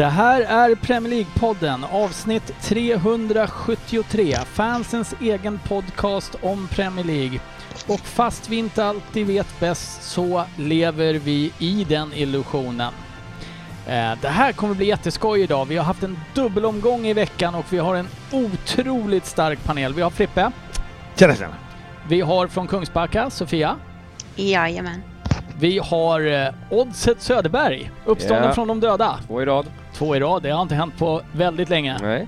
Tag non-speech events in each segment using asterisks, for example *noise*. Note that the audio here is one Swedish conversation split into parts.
Det här är Premier League-podden, avsnitt 373. Fansens egen podcast om Premier League. Och fast vi inte alltid vet bäst så lever vi i den illusionen. Eh, Det här kommer bli jätteskoj idag. Vi har haft en dubbelomgång i veckan och vi har en otroligt stark panel. Vi har Frippe, Tjena tjena! vi har från Kungsbacka, Sofia. Jajamän. Vi har eh, Oddset Söderberg, uppstånden Ja. från de döda. Två i rad. Två i rad, det har inte hänt på väldigt länge. Nej.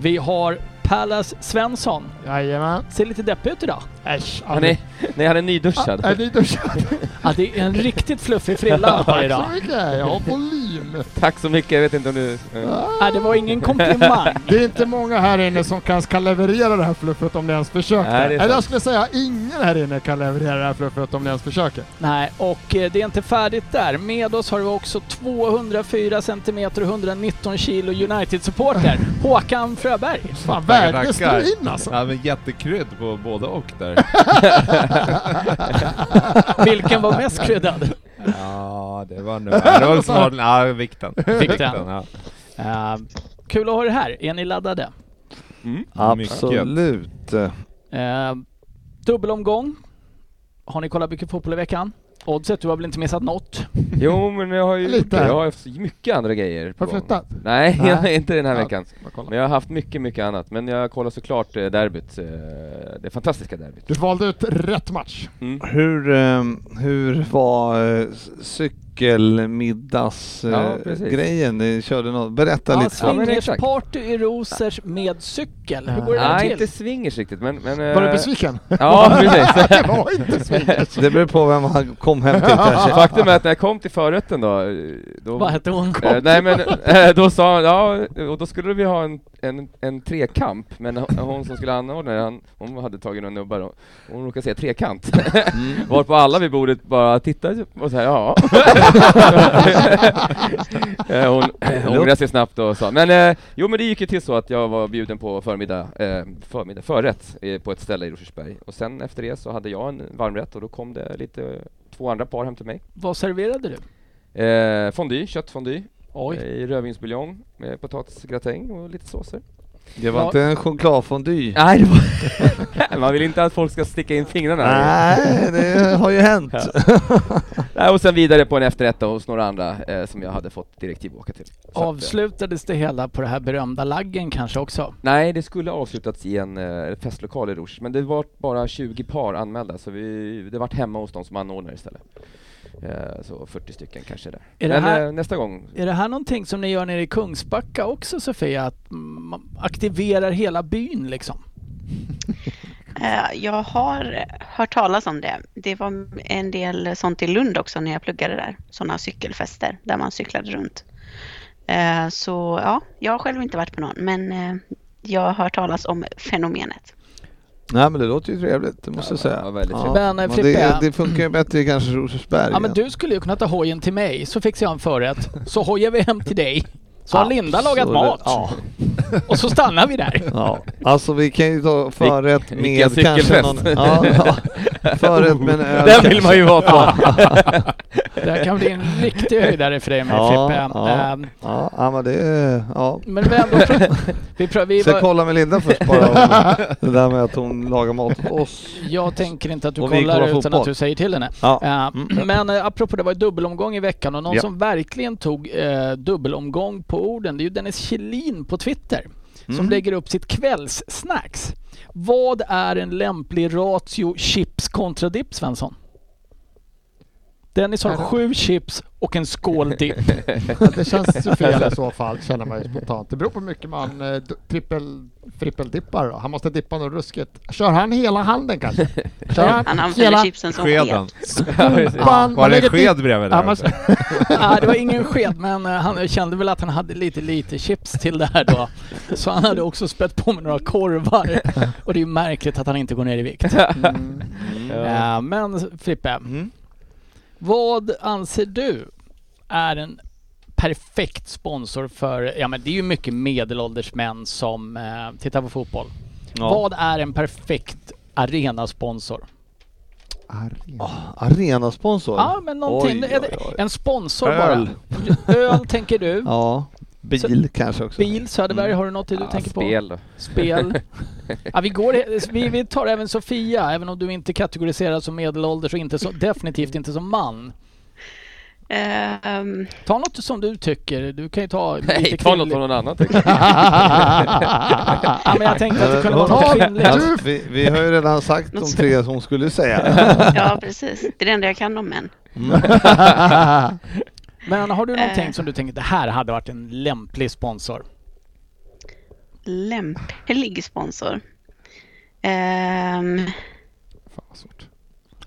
Vi har Pallas Svensson. Jajamän. Ser lite deppig ut idag. Äsch, Han är, nej, han är nyduschad. Är ni duschade? Ja, det är en riktigt fluffig frilla *laughs* han har Tack idag. så mycket. Jag har volym. *laughs* Tack så mycket, jag vet inte om du... Nej, det var ingen komplimang. *laughs* Det är inte många här inne som kan, ska leverera det här fluffet om ni ens försöker. Nej, Eller jag skulle säga ingen här inne kan leverera det här fluffet om ni ens försöker. Nej, och eh, det är inte färdigt där. Med oss har vi också 204 cm och 119 kilo United-supporter. *laughs* Håkan Fröberg. Fan, tackar. du in alltså? Ja men jättekrydd på både och där. Vilken var mest kryddad? Ja det var nu, det var smart, ja vikten. Vikten. ja. Eh, kul att ha er här. Är ni laddade? Mm. Absolut. Eh, dubbelomgång. Har ni kollat mycket fotboll i veckan? Oddset, du har väl inte missat något? Jo, men jag har ju Lite. Jag har haft mycket andra grejer. på Har du flyttat? Nej, *laughs* Nej. inte den här Ja, veckan. Men jag har haft mycket, mycket annat. Men jag kollar såklart eh, derbyt. eh, Det fantastiska derbyt. Du valde ut rätt match. Mm. Hur, ehm, hur var cykelmiddagsgrejen? Ja, Ni körde något. Berätta Ja, lite. Swingersparty i Rosers med cykel. Hur går det Nej, till? inte swingers riktigt, men... men Var du eh, besviken? *laughs* Ja, precis. *laughs* det var inte swingers. Det beror på vem han kom hem till *laughs* kanske. Faktum är att när jag kom till förrätten då... då Vad hette hon? Eh, nej men eh, då sa han, ja, och då skulle vi ha en, en, en trekamp, men hon, som skulle anordna det, han, hon hade tagit några nubbar och hon råkade säga trekant. Mm. Varpå alla vid bordet bara tittade och sa ja. Hon ångrade sig snabbt och sa, men jo men det gick ju till så att jag var bjuden på förmiddag, eh, förmiddag förrätt eh, på ett ställe i Rosersberg och sen efter det så hade jag en varmrätt och då kom det lite, två andra par hem till mig. Vad serverade du? Eh, fondue, köttfondue Oj. eh, i rödvinsbuljong med potatisgratäng och lite såser. Det var Ja. inte en chokladfondy. Nej, det var *laughs* Man vill inte att folk ska sticka in fingrarna. Nej, det har ju hänt. Nej, och sen vidare på en efterrätt hos några andra eh, som jag hade fått direktiv att åka till. Så att, eh, Avslutades det hela på det här berömda laggen kanske också? nej, det skulle avslutats i en eh, festlokal i Rouge, men det var bara 20 par anmälda, så vi, det vart hemma hos de som anordnade istället. Eh, så 40 stycken kanske där. Är det men här- eh, nästa gång. Är det här någonting som ni gör nere i Kungsbacka också Sofia? Att man aktiverar hela byn liksom? *laughs* Eh, Jag har hört talas om det. Det var en del sånt i Lund också när jag pluggade där. Sådana cykelfester där man cyklade runt. Så ja, jag har själv inte varit på någon, men jag har hört talas om fenomenet. Nej men det låter ju trevligt, det måste jag Ja, säga. ja, väldigt trevligt. Men, men Frippe- det, det funkar ju bättre i kanske Rosersberg. Ja men du skulle ju kunna ta hojen till mig så fixar jag en förrätt. Så hojar vi hem till dig. Så har Linda lagat Absolut. mat. Ja. Och så stannar vi där. Ja, alltså vi kan ju ta förrätt Vilken med kanske cykelfest. någon... Ja, ja. Förrätt med en *laughs* öl Den kanske. vill man ju vara på! *laughs* Det här kan bli en riktig höjdare för dig med Ja, Frippe. ja. Ehm, Ja, ja men det är... Ja. Men vi ändå... vi pr- vi Ska jag kolla med Linda först bara *laughs* det där med att hon lagar mat åt oss. jag tänker inte att du Och kollar kollar utan fotboll. att du säger till henne. Ja. Eh, Men eh, apropå det var ju dubbelomgång i veckan och någon Ja. som verkligen tog eh, dubbelomgång på orden det är ju Dennis Kjellin på Twitter. Som Mm. lägger upp sitt kvällssnacks. Vad är en lämplig ratio chips kontra dipp Svensson? Dennis har sju chips och en skål dipp. *laughs* Ja, det känns ju fel i så fall, känner man ju spontant. Det beror på hur mycket man eh, trippel, trippeldippar. då. Han måste dippa något ruskigt. Kör han hela handen kanske? *laughs* Kör Han använder hela chipsen som Skeden. sked. *laughs* skopan? Var det en sked bredvid Ja, där man-? Nej, det var ingen sked, men eh, han kände väl att han hade lite lite chips till det här då. Så han hade också spett på med några korvar. Och det är ju märkligt att han inte går ner i vikt. Mm. Eh, Men Frippe, Mm. Vad anser du är en perfekt sponsor för, ja men det är ju mycket medelålders män som eh, tittar på fotboll. Ja. Vad är en perfekt arenasponsor? Arena. Arenasponsor? Ja men någonting, Oj, oj, oj. en sponsor Öl. bara. Öl tänker du. *laughs* Ja. Bil kanske också. Bil, Söderberg, Mm. har du något du Ja, tänker på? spel då. Spel. *laughs* Ja, vi, går, vi, vi tar även Sofia, även om du inte kategoriseras som medelålders och inte så, definitivt inte som man. Ehm, Ta något som du tycker. Du kan ju ta Nej, lite ta något från någon annan tycker. Ja, men jag tänkte att det kunde vara något kvinnligt. Alltså, vi, vi har ju redan sagt de tre som skulle säga. ja, precis. Det är det enda jag kan om män. *laughs* Men har du någonting Eh. som du tänker, det här hade varit en lämplig sponsor? Lämplig sponsor. Ehm, Fan, vad svårt.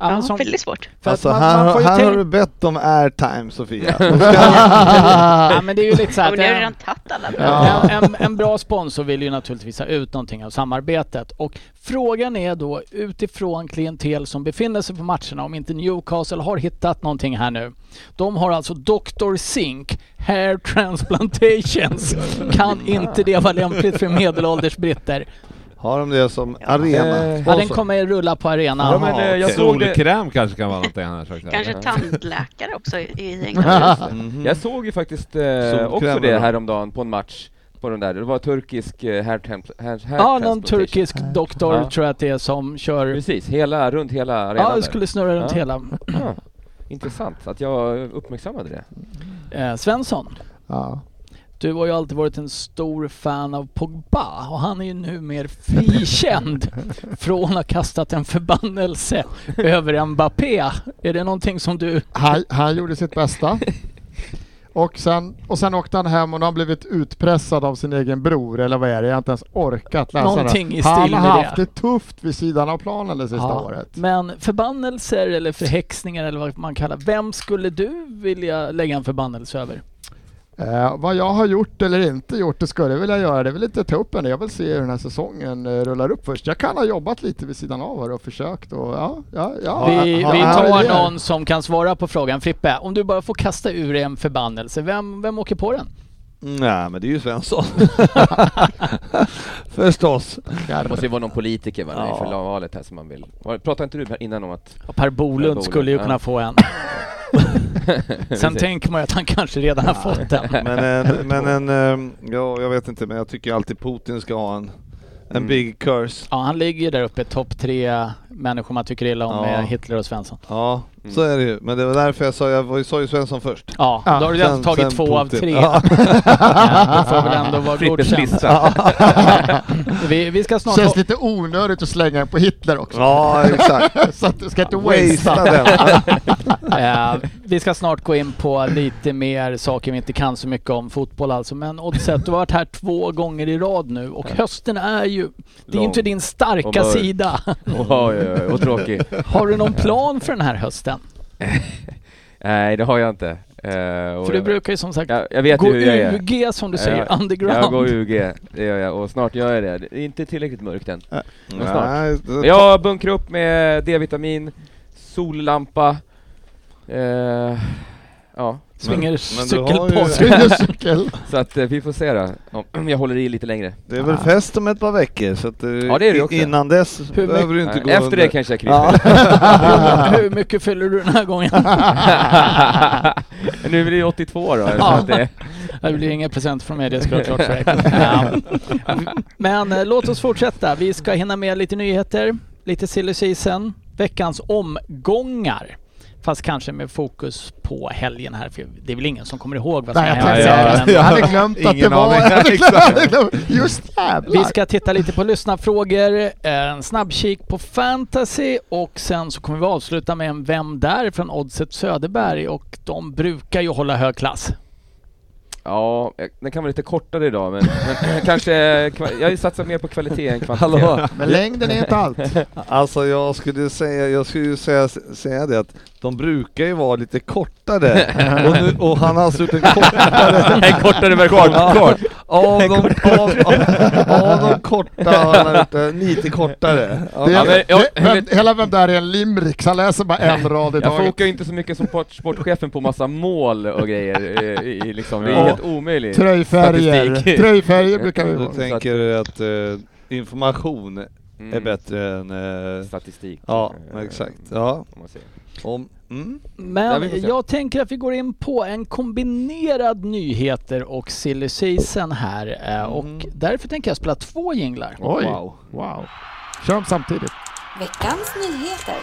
Ja, ja, som- väldigt svårt. Alltså man- här, man får ju här har du bett om airtime Sofia. *laughs* *laughs* Ja, men det är ju lite så Ja, här men har en- redan tagit alla bra. Ja. En, en, en bra sponsor vill ju naturligtvis ha ut någonting av samarbetet och frågan är då utifrån klientel som befinner sig på matcherna om inte Newcastle har hittat någonting här nu. De har alltså Dr. Sink Hair Transplantations. *laughs* Kan inte det vara lämpligt för medelålders britter? Har de det som Ja. arena? Ja, den kommer rulla på arenan. Ja, men, eh, jag såg det- Solkräm kanske kan vara har sagt. Kanske tandläkare också i i *laughs* England. Mhm. Jag såg ju faktiskt eh, Solkräm också det häromdagen på en match. På den där. Det var turkisk eh, hair, templ- hair, hair Ja, någon turkisk doktor Ja. tror jag att det är som kör... Precis, hela, runt hela arenan Ja, det skulle snurra runt Ja. hela. *clears throat* Intressant att jag uppmärksammade det. Eh, Svensson, Ja. Du har ju alltid varit en stor fan av Pogba och han är ju nu mer frikänd *laughs* från att ha kastat en förbannelse över Mbappé. Är det någonting som du... Han, han gjorde sitt bästa. Och sen, och sen åkte han hem och nu har han blivit utpressad av sin egen bror, eller vad är det? Jag har inte ens orkat läsa Någonting det. i stil Han har haft det. det tufft vid sidan av planen det sista Ja, året. Men förbannelser eller förhäxningar eller vad man kallar Vem skulle du vilja lägga en förbannelse över? Eh, vad jag har gjort eller inte gjort, det skulle jag vilja göra. Det vill inte ta upp än. Jag vill se hur den här säsongen eh, rullar upp först. Jag kan ha jobbat lite vid sidan av här och försökt och ja, ja, ja. Vi, vi tar är- någon som kan svara på frågan. Frippe, om du bara får kasta ur dig en förbannelse, vem, vem åker på den? Nej men det är ju Svensson. *laughs* Förstås. Det måste ju vara någon politiker va, Ja. inför valet här som man vill. Pratade inte du här innan om att... Per Bolund Bolund, skulle ju ja. kunna få en. *laughs* Sen tänker man ju att han kanske redan har fått den. Men en, men en *laughs* eh, ja, jag vet inte men jag tycker alltid Putin ska ha en, en Mm. big curse. Ja, han ligger ju där uppe, topp tre människor man tycker illa om Ja. med Hitler och Svensson. Ja, Mm. så är det ju. Men det var därför jag sa, jag var- sa ju Svensson först. Ja, *laughs* Ja, då har du Sen- alltså tagit två av tre. Ja. Ja, det får väl ändå vara godkänt. *laughs* Vi, vi ska snart... Känns lite onödigt att slänga den på Hitler också. Ja, exakt. *laughs* Så att du ska inte Wastea den. Eh, vi ska snart gå in på lite mer saker vi inte kan så mycket om fotboll alltså. Men Oddset, du har varit här två gånger i rad nu och hösten är ju... Det är Lång inte din starka sida. Oj, oj, oj, och tråkig. Har du någon plan för den här hösten? *laughs* Nej, det har jag inte. Och För du jag- brukar ju som sagt jag, jag vet gå jag är. UG som du säger, Jag- underground. Jag går UG, det gör jag. Och snart gör jag det. Det är inte tillräckligt mörkt än. Men snart. Det- Jag bunkrar upp med D-vitamin, sollampa, eh, ja. Svinger men du har ju- cykelpodd. Svingercykel. *laughs* Så att eh, vi får se då, om jag håller i lite längre. Det är väl fest om ett par veckor så att, eh, Ja, det är det också. innan dess Hur behöver du inte Nej, gå Efter under. det kanske jag kryper. *laughs* Hur mycket fyller du den här gången? *laughs* nu blir det 82 då. Ja. det, Det blir inga present från mig, det ska jag klart för dig. Men eh, låt oss fortsätta. Vi ska hinna med lite nyheter, lite silly season, veckans omgångar. Fast kanske med fokus på helgen här, för det är väl ingen som kommer ihåg vad som Nej, jag hände säga ändå. Jag hade *laughs* glömt att det Ingen var... aning. jag hade *laughs* glömt- Exakt. jag hade glömt. Just jävlar! Vi ska titta lite på lyssnarfrågor, en snabbkik på fantasy och sen så kommer vi avsluta med en Vem där? från Oddset Söderberg och de brukar ju hålla hög klass. Ja, eh, den kan vara lite kortare idag men, men kanske, kva- jag satsar mer på kvalitet än kvantitet. Hallå? Men längden är inte allt. *laughs* Alltså jag skulle säga, jag skulle ju säga, säga det att de brukar ju vara lite kortare och, nu, och han har alltså gjort en kortare *laughs* en kortare version. Ja, av, de, av, av, av de korta har han gjort det lite kortare. Ja, Det Ja, är, men jag- det, vem, hela vem där är en limerick, så han läser bara en rad i Jag fokar ju inte så mycket som sport- sportchefen på massa mål och grejer, i, i, liksom. det är Ja. helt omöjligt. Tröjfärger, Statistik. tröjfärger brukar vi Du vara. tänker att eh, information är Mm. bättre än... Eh, Statistik. ja, eh, exakt. Ja, Om mm. Men se. jag tänker att vi går in på en kombinerad nyheter och silly season här eh, och Mm. därför tänker jag spela två jinglar. Oj, Wow. wow. Kör dem samtidigt. Veckans nyheter.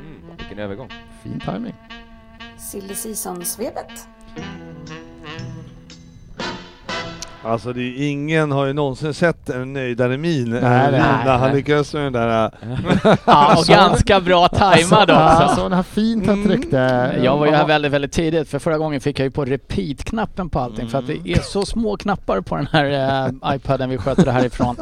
Mm, vilken övergång. Fin timing. Silly Season-svepet. Alltså det är ingen har ju någonsin sett en nöjdare min Nej, än nej, när nej. han lyckades med den där... äh, *laughs* Ja, och ganska bra tajmad också. Alltså, här fint han tryckte. Jag var ju här väldigt, väldigt tidigt för förra gången fick jag ju på repeat-knappen på allting för att Mm. det är så små knappar på den här eh, iPaden vi sköter det härifrån.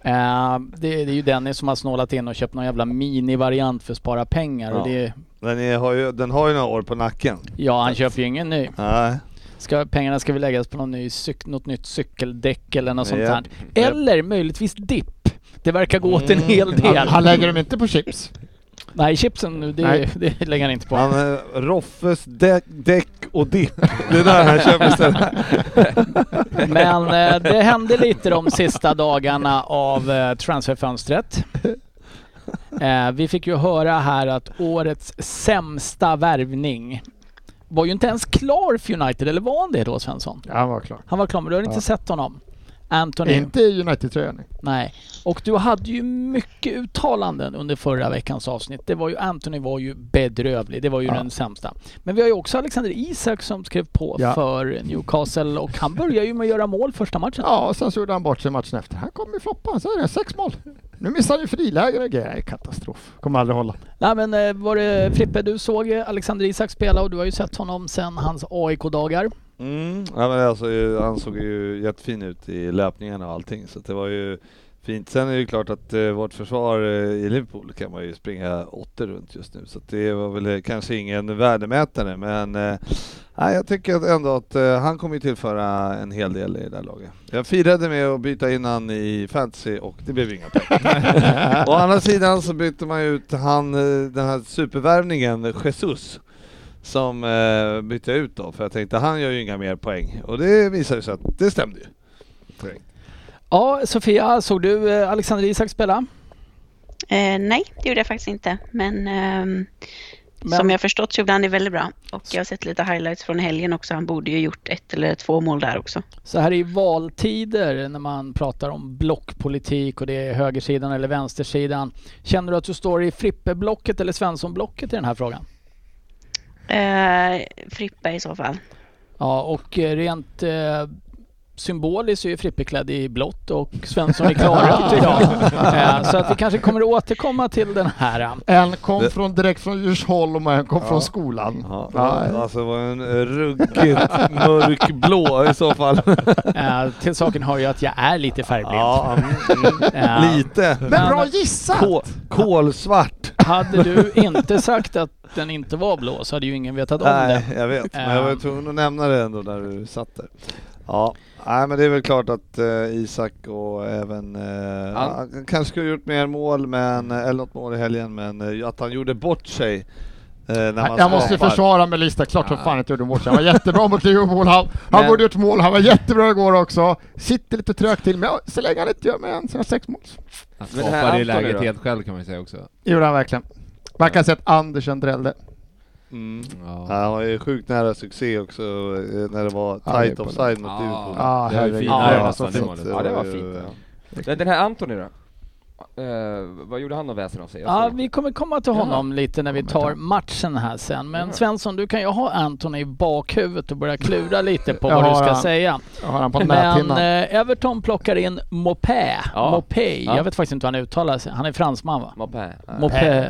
Eh, *laughs* det, det är ju Dennis som har snålat in och köpt någon jävla mini-variant för att spara pengar och Ja. det, Den, är, har ju, den har ju några år på nacken. ja han köper ju ingen ny. Nej. Ska, pengarna ska vi läggas på någon ny cyk, något nytt cykeldäck eller något sånt där. Eller möjligtvis dipp. Det verkar gå åt en hel Han, del. han lägger dem inte på chips. Nej, chipsen nu, det, Nej. det lägger han inte på. Han, eh, Roffes däck, däck och dipp. Det är där han köper istället. *laughs* Men eh, det hände lite de sista dagarna av eh, transferfönstret. Eh, vi fick ju höra här att årets sämsta värvning var ju inte ens klar för United, eller var han det då Svensson? Ja, han var klar. Han var klar, men du har inte Ja. sett honom? Anthony? Inte i United-tröjan. Nej. Och du hade ju mycket uttalanden under förra veckans avsnitt. Det var ju, Anthony var ju bedrövlig. Det var ju Ja. den sämsta. Men vi har ju också Alexander Isak som skrev på Ja. för Newcastle och han börjar ju med att göra mål första matchen. Ja, och sen så gjorde han bort sig matchen efter. Han kommer ju floppa, så är det. Sex mål. Nu missar han ju är katastrof. Kommer aldrig hålla. Nej men eh, var det Frippe, du såg Alexander Isak spela och du har ju sett honom sedan hans AIK-dagar. Mm. Ja, men alltså, han såg ju jättefin ut i löpningarna och allting så det var ju fint. Sen är det ju klart att eh, vårt försvar eh, i Liverpool kan man ju springa åtta runt just nu så det var väl eh, kanske ingen värdemätare men eh, nej, jag tycker att ändå att eh, han kommer ju tillföra en hel del i det där laget. Jag firade med att byta in han i fantasy och det blev inga pengar. *laughs* Å andra sidan så bytte man ut han, eh, den här supervärvningen Jesus som eh, bytte ut då för jag tänkte han gör ju inga mer poäng och det visade sig att det stämde ju. Ja, Sofia, såg du eh, Alexander Isak spela? Eh, nej, det gjorde jag faktiskt inte. Men, ehm, Men- som jag förstått så gjorde han det väldigt bra. Och jag har sett lite highlights från helgen också. Han borde ju gjort ett eller två mål där också. Så här i valtider när man pratar om blockpolitik och det är högersidan eller vänstersidan. Känner du att du står i Frippe-blocket eller Svensson-blocket i den här frågan? Eh, Frippa i så fall. Ja, och eh, rent eh, symboliskt är ju Frippe klädd i blått och Svensson i klarrött idag. Så att vi kanske kommer att återkomma till den här. En kom från, direkt från Djursholm och en kom Ja. från skolan. Ja, Ja. Alltså det var en eh, ruggigt mörkblå i så fall. *laughs* Eh, till saken hör ju att jag är lite färgblind. Ja, mm, mm. Eh, lite. Men bra gissat! Kol, kolsvart. Hade du inte sagt att den inte var blå så hade ju ingen vetat om Nej, det. jag vet. Men jag var tvungen att nämna det ändå när du satt där. Ja, nej men det är väl klart att eh, Isak och även, eh, Han- han kanske skulle ha gjort mer mål, men, eller något mål i helgen, men eh, att han gjorde bort sig eh, när man Jag måste skapar. försvara med Lista, klart som fan inte gjorde mål. Han var jättebra mot Liverpool, han, han borde gjort mål, han var jättebra igår också. Sitter lite trögt till, men ja, så länge han inte gör mer än sina sex mål. Han det skapade ju läget helt själv kan man ju säga också. Det gjorde han verkligen. Man kan säga att Andersen drällde. Mm. Ja. Han var ju sjukt nära succé också eh, när det var tight offside mot Ja. Liverpool. Ja, det var fint. Ja, det var fint. den här Antoni då? Eh, vad gjorde han av väsen av sig? Ja, vi kommer komma till honom lite när vi tar matchen här sen. Men Ja. Svensson, du kan ju ha Anthony i bakhuvudet och börja klura *laughs* lite på vad du ska han. säga. Jag har han på Men eh, Everton plockar in Mopé. Ja. Mopé. Ja. Jag vet faktiskt inte hur han uttalar sig. Han är fransman va? Mopé. Mopé.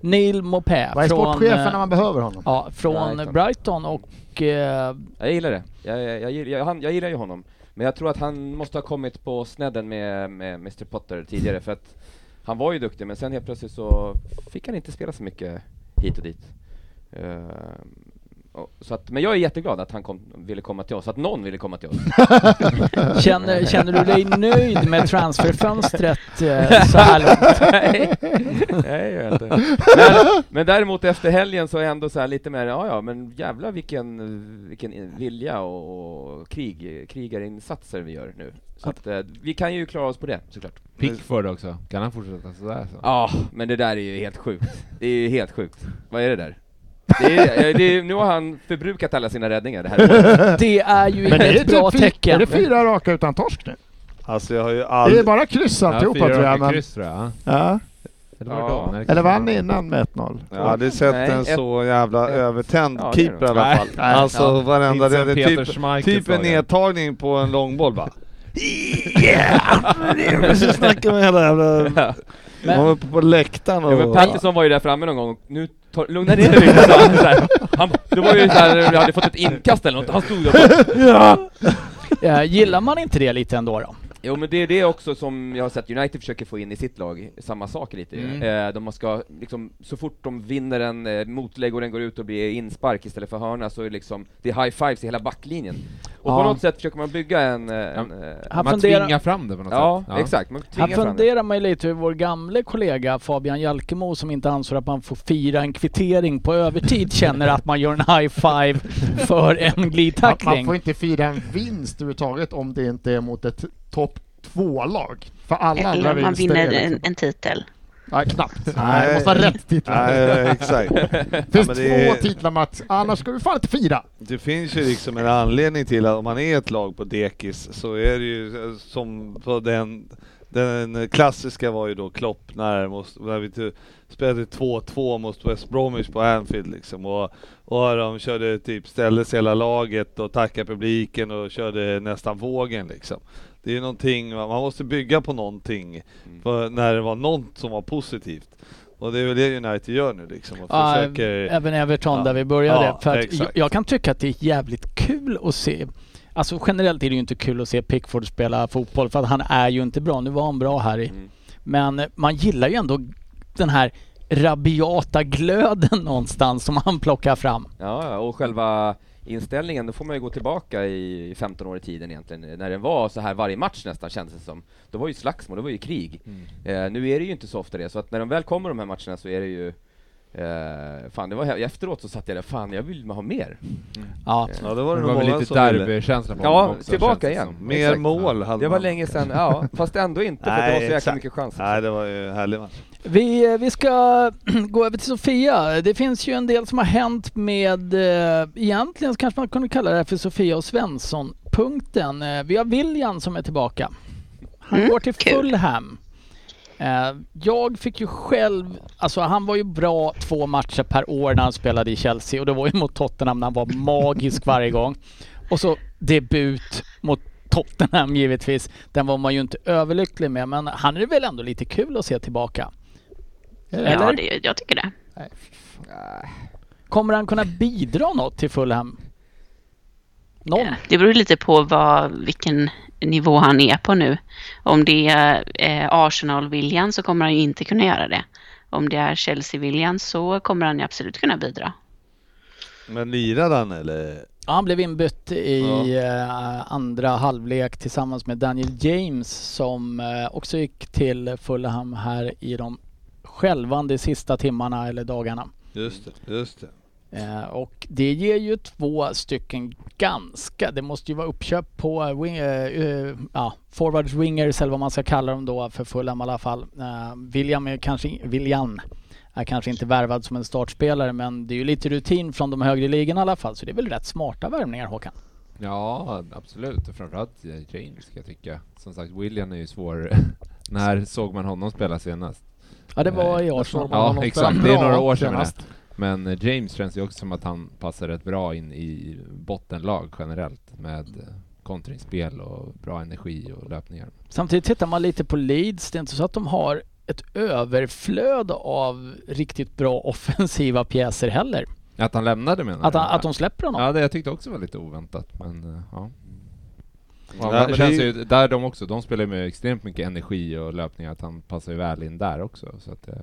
Neil Mopé. Vad är från, sportchefen eh, när man behöver honom? Ja, från Brighton. Brighton och... Eh, Jag gillar det. Jag, jag, jag, gillar- jag, han, jag gillar ju honom. Men jag tror att han måste ha kommit på snedden med, med Mr Potter tidigare för att han var ju duktig men sen helt plötsligt så fick han inte spela så mycket hit och dit. Ehm, så att, men jag är jätteglad att han kom, ville komma till oss, att någon ville komma till oss. *laughs* känner, känner du dig nöjd med transferfönstret *laughs* eh, så här långt? *laughs* Nej, nej jag inte. Men, men däremot efter helgen så är jag ändå så här lite mer, ja ja men jävla vilken, vilken vilja och, och krig, krigarinsatser vi gör nu. Så att, eh, vi kan ju klara oss på det såklart. Pickford också. Kan han fortsätta sådär så? Ja, men det där är ju helt sjukt. Det är ju helt sjukt. Vad är det där? Det är, eh, det är, nu har han förbrukat alla sina räddningar det här året. *laughs* Det är ju Men ett bra typ tecken. Är det fyra raka utan torsk nu? Alltså jag har ju Det är bara kryss alltihopa fyra tror jag. Men, kryss tror jag. ja. Eller Ja. Eller kanske vann innan med 1-0? Jag har aldrig sett Nej, en ett- så jävla ett- övertänd Ja, det är keeper i alla fall. Nej. Alltså Ja. varenda... Det är typ, Schmeichel typ en nedtagning på en långboll bara. *laughs* Yeah! Så snackar man hela jävla... Ja. Men- Man var på läktaren Ja, men och... Pattison var ju där framme någon gång och nu lugna ner dig lite sa han så här. Han, det var ju såhär, du hade fått ett inkast eller något, han stod där bara, *laughs* Eh, gillar man inte det lite ändå då? Jo men det är det också som jag har sett United försöker få in i sitt lag, samma sak lite Mm. eh, De ska liksom, så fort de vinner en eh, motlägg och den går ut och blir inspark istället för hörna så är det liksom, det är high fives i hela backlinjen. Och Ja. på något sätt försöker man bygga en... eh, en eh, Han Man funderar- tvingar fram det på något ja, sätt. exakt, man Här tvingar funderar man lite hur vår gamle kollega Fabian Jalkemo som inte ansåg att man får fira en kvittering på övertid *laughs* känner att man gör en high five för en Man, man glidtackling. får inte fira en vinst överhuvudtaget om det inte är mot ett topp två-lag. För alla andra Eller man vinster vinner är en, liksom... en titel. Nej, knappt. Nej. Det måste vara rätt titlar. Nej, exakt. Det *laughs* finns men två det är- titlar Mats, annars ska du fan inte fira. Det finns ju liksom en anledning till att om man är ett lag på dekis så är det ju eh, som på den den klassiska var ju då Klopp när, måste, när vi spelade 2-2 mot West Bromwich på Anfield liksom och, och de körde typ ställde sig hela laget och tackade publiken och körde nästan vågen liksom. Det är någonting, man måste bygga på någonting för när det var något som var positivt. Och det är väl det United gör nu liksom och Ja, försöker även Everton Ja. där vi började. Ja, för att jag, jag kan tycka att det är jävligt kul att se Alltså generellt är det ju inte kul att se Pickford spela fotboll för att han är ju inte bra. Nu var han bra här i. Mm. Men man gillar ju ändå den här rabiata glöden någonstans som han plockar fram. Ja, och själva inställningen, då får man ju gå tillbaka i 15 år i tiden egentligen, när den var så här varje match nästan kändes det som. Då var ju slagsmål, det var ju krig. Eh, nu är det ju inte så ofta det, så att när de väl kommer de här matcherna så är det ju eh, fan, det var efteråt så satt jag där, fan jag vill ha mer. Ja. Ja det var Det det var väl lite derbykänsla på Ja, också, tillbaka igen. som. Mer Exakt. mål hade Det var man. länge sedan, ja, fast ändå inte för att det var så jäkla exakt. mycket chanser. Nej det var ju härlig match. Vi, vi ska *clears throat* gå över till Sofia. Det finns ju en del som har hänt med, eh, egentligen kanske man kunde kalla det här för Sofia och Svensson-punkten. Eh, vi har William som är tillbaka. Han Mm, går till kul. Fulham. Eh, jag fick ju själv, alltså han var ju bra två matcher per år när han spelade i Chelsea och det var ju mot Tottenham när han var magisk varje gång. Och så debut mot Tottenham givetvis. Den var man ju inte överlycklig med men han är väl ändå lite kul att se tillbaka. Ja, Eller? det, jag tycker det. Kommer han kunna bidra något till Fulham? Någon? Det beror lite på vad, vilken nivå han är på nu. Om det är eh, Arsenal-viljan så kommer han ju inte kunna göra det. Om det är Chelsea-viljan så kommer han ju absolut kunna bidra. Men lirade han eller? Ja, han blev inbytt i eh, andra halvlek tillsammans med Daniel James som eh, också gick till Fulham här i de skälvande sista timmarna eller dagarna. Just det, just det. Eh, och det ger ju två stycken ganska, det måste ju vara uppköp på eh, wing, eh, eh, ja, forwards wingers eller vad man ska kalla dem då för Fulham i alla fall. Eh, William är kanske, William är kanske inte värvad som en startspelare men det är ju lite rutin från de högre ligorna i alla fall så det är väl rätt smarta värvningar Håkan? Ja, absolut. Och Framförallt eh, James ska jag tycka. Som sagt, William är ju svår, *laughs* När såg man honom spela senast? Ja, det var i Jag Arsenal. Ja, exakt. Det är några år sedan. Men James känns ju också som att han passar rätt bra in i bottenlag generellt med kontringsspel och bra energi och löpningar. Samtidigt tittar man lite på Leeds. Det är inte så att de har ett överflöd av riktigt bra *laughs* offensiva pjäser heller. Att han lämnade menar Att, han, att de släpper honom. Ja, det jag tyckte också var lite oväntat, men eh, ja. Ja, men det känns ju, där de också, de spelar med extremt mycket energi och löpningar, att han passar ju väl in där också. Så att, eh,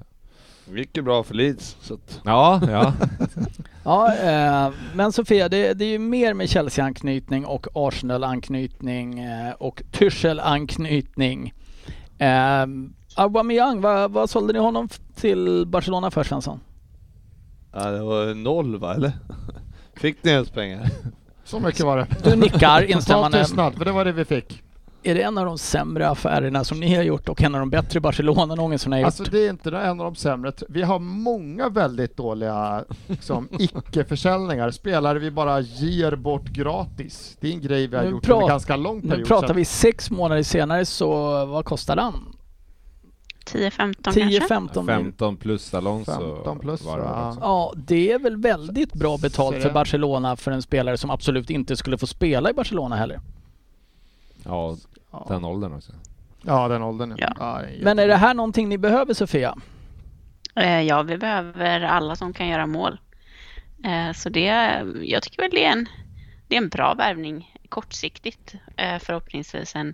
gick ju bra för Leeds. Så att, ja, ja. *laughs* Ja, eh, men Sofia, det, det är ju mer med Chelsea-anknytning och Arsenal-anknytning eh, och Tuchel-anknytning. Eh, Aubameyang, vad, vad sålde ni honom till Barcelona för Svensson? ja, det var noll va, eller? *laughs* Fick ni ens pengar? Så mycket var det. Du nickar Total instämmande. *laughs* tystnad, för det var det vi fick. Är det en av de sämre affärerna som ni har gjort och en av de bättre Barcelona någonsin har gjort? Alltså det är inte en av de sämre. Vi har många väldigt dåliga liksom, *laughs* icke-försäljningar. Spelare vi bara ger bort gratis. Det är en grej vi har Nu gjort under ganska lång nu period. pratar sedan. vi sex månader senare så vad kostar han? 10-15 kanske? 10-15 mil. 15 plus Alonso 15 plus, var det ja. Ja, det är väl väldigt bra betalt för. Barcelona för en spelare som absolut inte skulle få spela i Barcelona heller. Ja, Ja. den åldern också. Ja, den åldern. Ja. det Men är det här någonting ni behöver Sofia? Eh, Ja, vi behöver alla som kan göra mål. Eh, Så det, jag tycker väl det är en, det är en bra värvning kortsiktigt. eh, Förhoppningsvis en,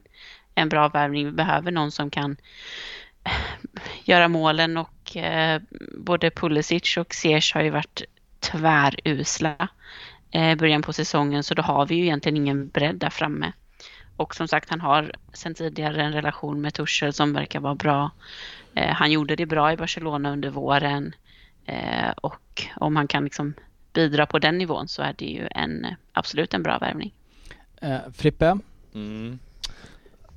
en bra värvning. Vi behöver någon som kan göra målen och både Pulisic och Ziyech har ju varit tvärusla i början på säsongen så då har vi ju egentligen ingen bredd där framme. Och som sagt, han har sedan tidigare en relation med Tuchel som verkar vara bra. Eh, han gjorde det bra i Barcelona under våren eh, och om han kan liksom bidra på den nivån så är det ju en, absolut en bra värvning. Eh, Frippe, Mm.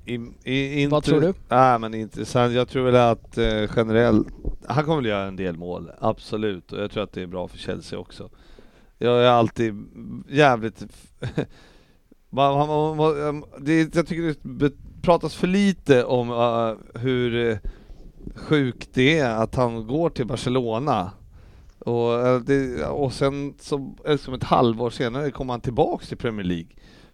I, i, inte, Vad tror du? Nej, men intressant. Jag tror väl att eh, generellt, han kommer väl göra en del mål, absolut. Och jag tror att det är bra för Chelsea också. Jag är alltid jävligt... *laughs* man, man, man, man, det, jag tycker det pratas för lite om uh, hur eh, sjukt det är att han går till Barcelona. Och, uh, det, och sen så, liksom ett halvår senare kommer han tillbaks till Premier League.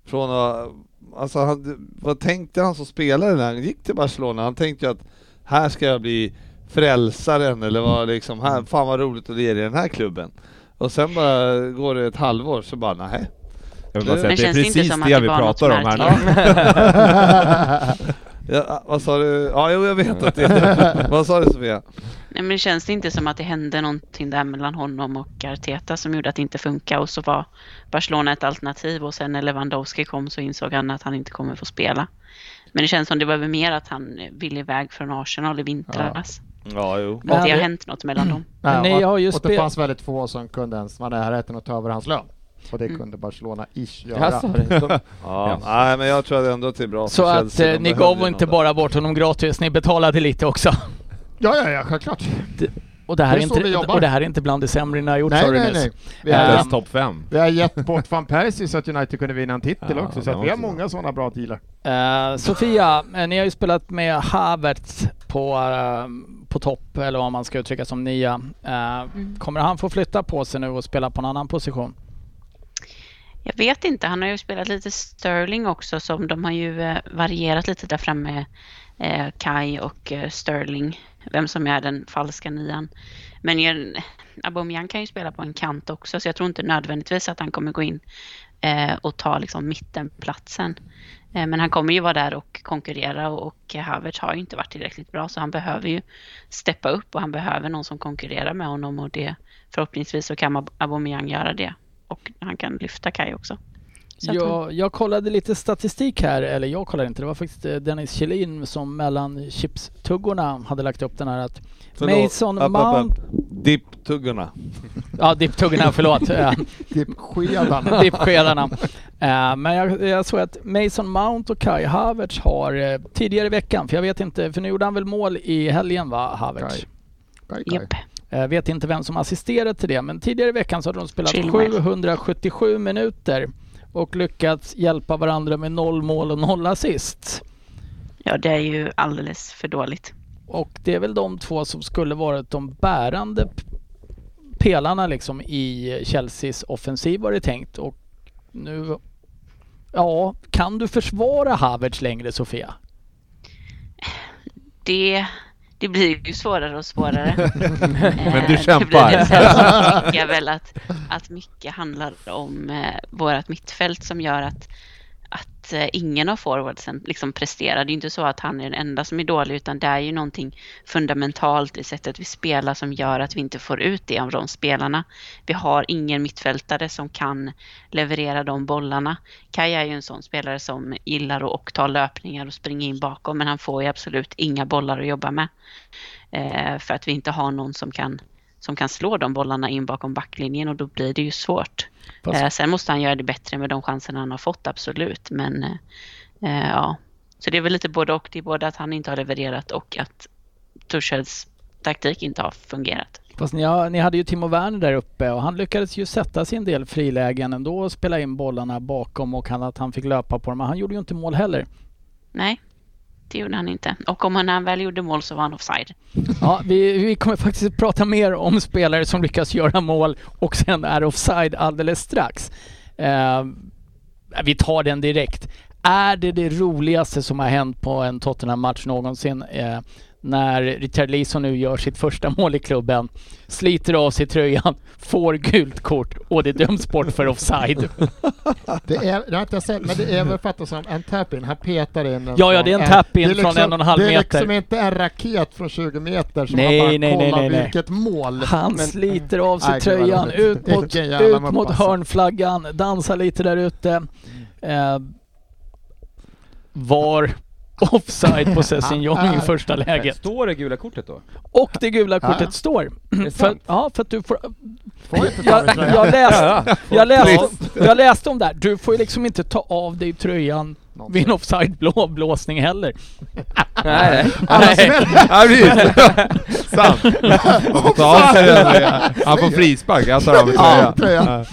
Från uh, alltså han, vad tänkte han som spelare när han gick till Barcelona? Han tänkte ju att här ska jag bli frälsaren eller vad liksom, här, fan vad roligt att lira i den här klubben. Och sen bara går det ett halvår så bara nej. Jag vill bara säga det är känns det inte precis som det, att det vi pratar om här nu. Ja, vad sa du? Ja, jo, jag vet att det är Vad sa du Sofia? Nej, men känns det inte som att det hände någonting där mellan honom och Arteta som gjorde att det inte funkar och så var Barcelona ett alternativ och sen när Lewandowski kom så insåg han att han inte kommer få spela. Men det känns som det var mer att han ville iväg från Arsenal i vintras. Ja, jo. Att Men det har det- hänt något mellan dem. Ni och, och det fanns väldigt få som kunde ens vara närheten att ta över hans lön. Och det kunde Barcelona-ish göra. *laughs* Jaså, de- Ja, nej men jag tror ändå att det är bra så för att eh, De ni gav inte bara bort honom gratis, ni betalade lite också. Ja, ja, ja, självklart. Och det här, Det är inte, och det här är inte bland det sämre ni har gjort Nej, sa du nej, nej. Vi har, topp fem. vi har gett bort van Persie så att United kunde vinna en titel Ja, också. Så det att vi har många sådana bra dealar. Eh, Sofia, eh, ni har ju spelat med Havertz på, eh, på topp, eller vad man ska uttrycka som nia. Eh, Kommer han få flytta på sig nu och spela på en annan position? Jag vet inte, han har ju spelat lite Sterling också som de har ju eh, varierat lite där framme. Eh, Kai och eh, Sterling, vem som är den falska nian. Men jag, Aubameyang kan ju spela på en kant också så jag tror inte nödvändigtvis att han kommer gå in eh, och ta liksom mittenplatsen. Eh, men han kommer ju vara där och konkurrera och, och Havertz har ju inte varit tillräckligt bra så han behöver ju steppa upp och han behöver någon som konkurrerar med honom och det förhoppningsvis så kan Aubameyang göra det. Och han kan lyfta Kai också. Han- Jag, kollade lite statistik här, eller jag kollade inte, det var faktiskt eh, Dennis Kjellin som mellan chipstuggorna hade lagt upp den här att Förlåt, Mason upp, Mount... Dipptuggorna. Ja, dipptuggorna, förlåt. *laughs* Eh, Typ skedarna. Dippskedarna. Eh, men jag, jag såg att Mason Mount och Kai Havertz har eh, tidigare i veckan, för jag vet inte, för nu gjorde han väl mål i helgen va, Havertz? Kai. Kai, Kai. Japp. Jag vet inte vem som assisterat till det, men tidigare i veckan så hade de spelat Chilwell. 777 minuter och lyckats hjälpa varandra med noll mål och noll assist. Ja, det är ju alldeles för dåligt. Och det är väl de två som skulle varit de bärande pelarna liksom i Chelseas offensiv var det tänkt. Och nu... Ja, kan du försvara Havertz längre Sofia? Det, det blir ju svårare och svårare. *laughs* Men du Eh, kämpar. Det blir det. Väl att, att mycket handlar om eh, vårt mittfält som gör att, att eh, ingen av forwardsen liksom presterar. Det är ju inte så att han är den enda som är dålig utan det är ju någonting fundamentalt i sättet vi spelar som gör att vi inte får ut det av de spelarna. Vi har ingen mittfältare som kan leverera de bollarna. Kaj är ju en sån spelare som gillar att och ta löpningar och springa in bakom men han får ju absolut inga bollar att jobba med. Eh, för att vi inte har någon som kan, som kan slå de bollarna in bakom backlinjen och då blir det ju svårt. Eh, sen måste han göra det bättre med de chanserna han har fått, absolut. Men eh, eh, ja, så det är väl lite både och. Det är både att han inte har levererat och att Torshälls taktik inte har fungerat. Fast ni, har, ni hade ju Timo Werner där uppe och han lyckades ju sätta sin del frilägen ändå och spela in bollarna bakom och han, att han fick löpa på dem. Men han gjorde ju inte mål heller. Nej, det gjorde han inte. Och om han väl gjorde mål så var han offside. Ja, vi, vi kommer faktiskt att prata mer om spelare som lyckas göra mål och sen är offside alldeles strax. Eh, vi tar den direkt. Är det det roligaste som har hänt på en Tottenham-match någonsin? Eh, när Richard Leeson nu gör sitt första mål i klubben, sliter av sig tröjan, får gult kort och det döms bort för offside. *laughs* Det är, det har inte jag sett, men det är väl fattat som en tap-in. Han petar in en Ja, ja, det är en tap-in från en och en halv Det är meter. liksom inte en raket från 20 meter som Nej, man bara nej, nej, kollar nej, nej. vilket mål. Han sliter av sig Nej, tröjan, ut mot, ut mot hörnflaggan, dansar lite där ute. Eh, var offside på *laughs* Sessignon i första läget. Står det gula kortet då? Och det gula kortet Ja. står. För, ja, för att du får... Får inte Jag, jag, läste, jag, läste, jag läste om det här. Du får ju liksom inte ta av dig tröjan vid en offside-blåsning heller. Nej, Alla nej. smäller. Ja, precis. Sant. Han får ta av sig den. Han får frispark. Jag tar av mig Ja, tröjan.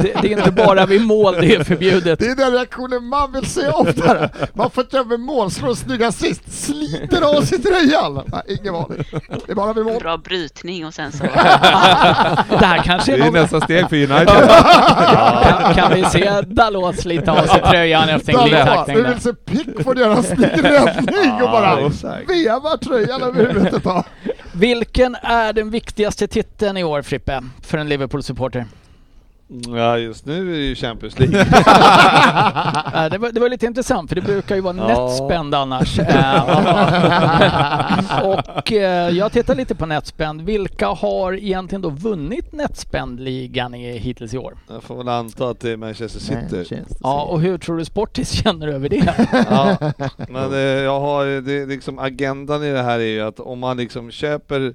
Det, det är inte bara vid mål det är förbjudet. Det är den reaktionen man vill se oftare. Man får inte över mål, slår en snygg assist, sliter av sig tröjan. Nej, ingen varning. Det är bara vid mål. Bra brytning och sen så... Det här kanske Det är är något nästa steg för United. Kan, kan vi se Dalot slita av sig tröjan efter en glidtackling Vi vill se Pickford göra en *laughs* snygg räddning och bara veva tröjan över huvudet av. Vilken är den viktigaste titeln i år Frippe, för en Liverpool-supporter? Ja, just nu är det ju Champions League. *laughs* Det, var, det var lite intressant för det brukar ju vara Ja. netspend annars. *laughs* *laughs* Och eh, jag tittar lite på netspend. Vilka har egentligen då vunnit netspend-ligan i, hittills i år? Jag får väl anta att det är Manchester City. Ja, och hur tror du Sportis känner över det? Ja, men eh, jag har det, liksom agendan i det här är ju att om man liksom köper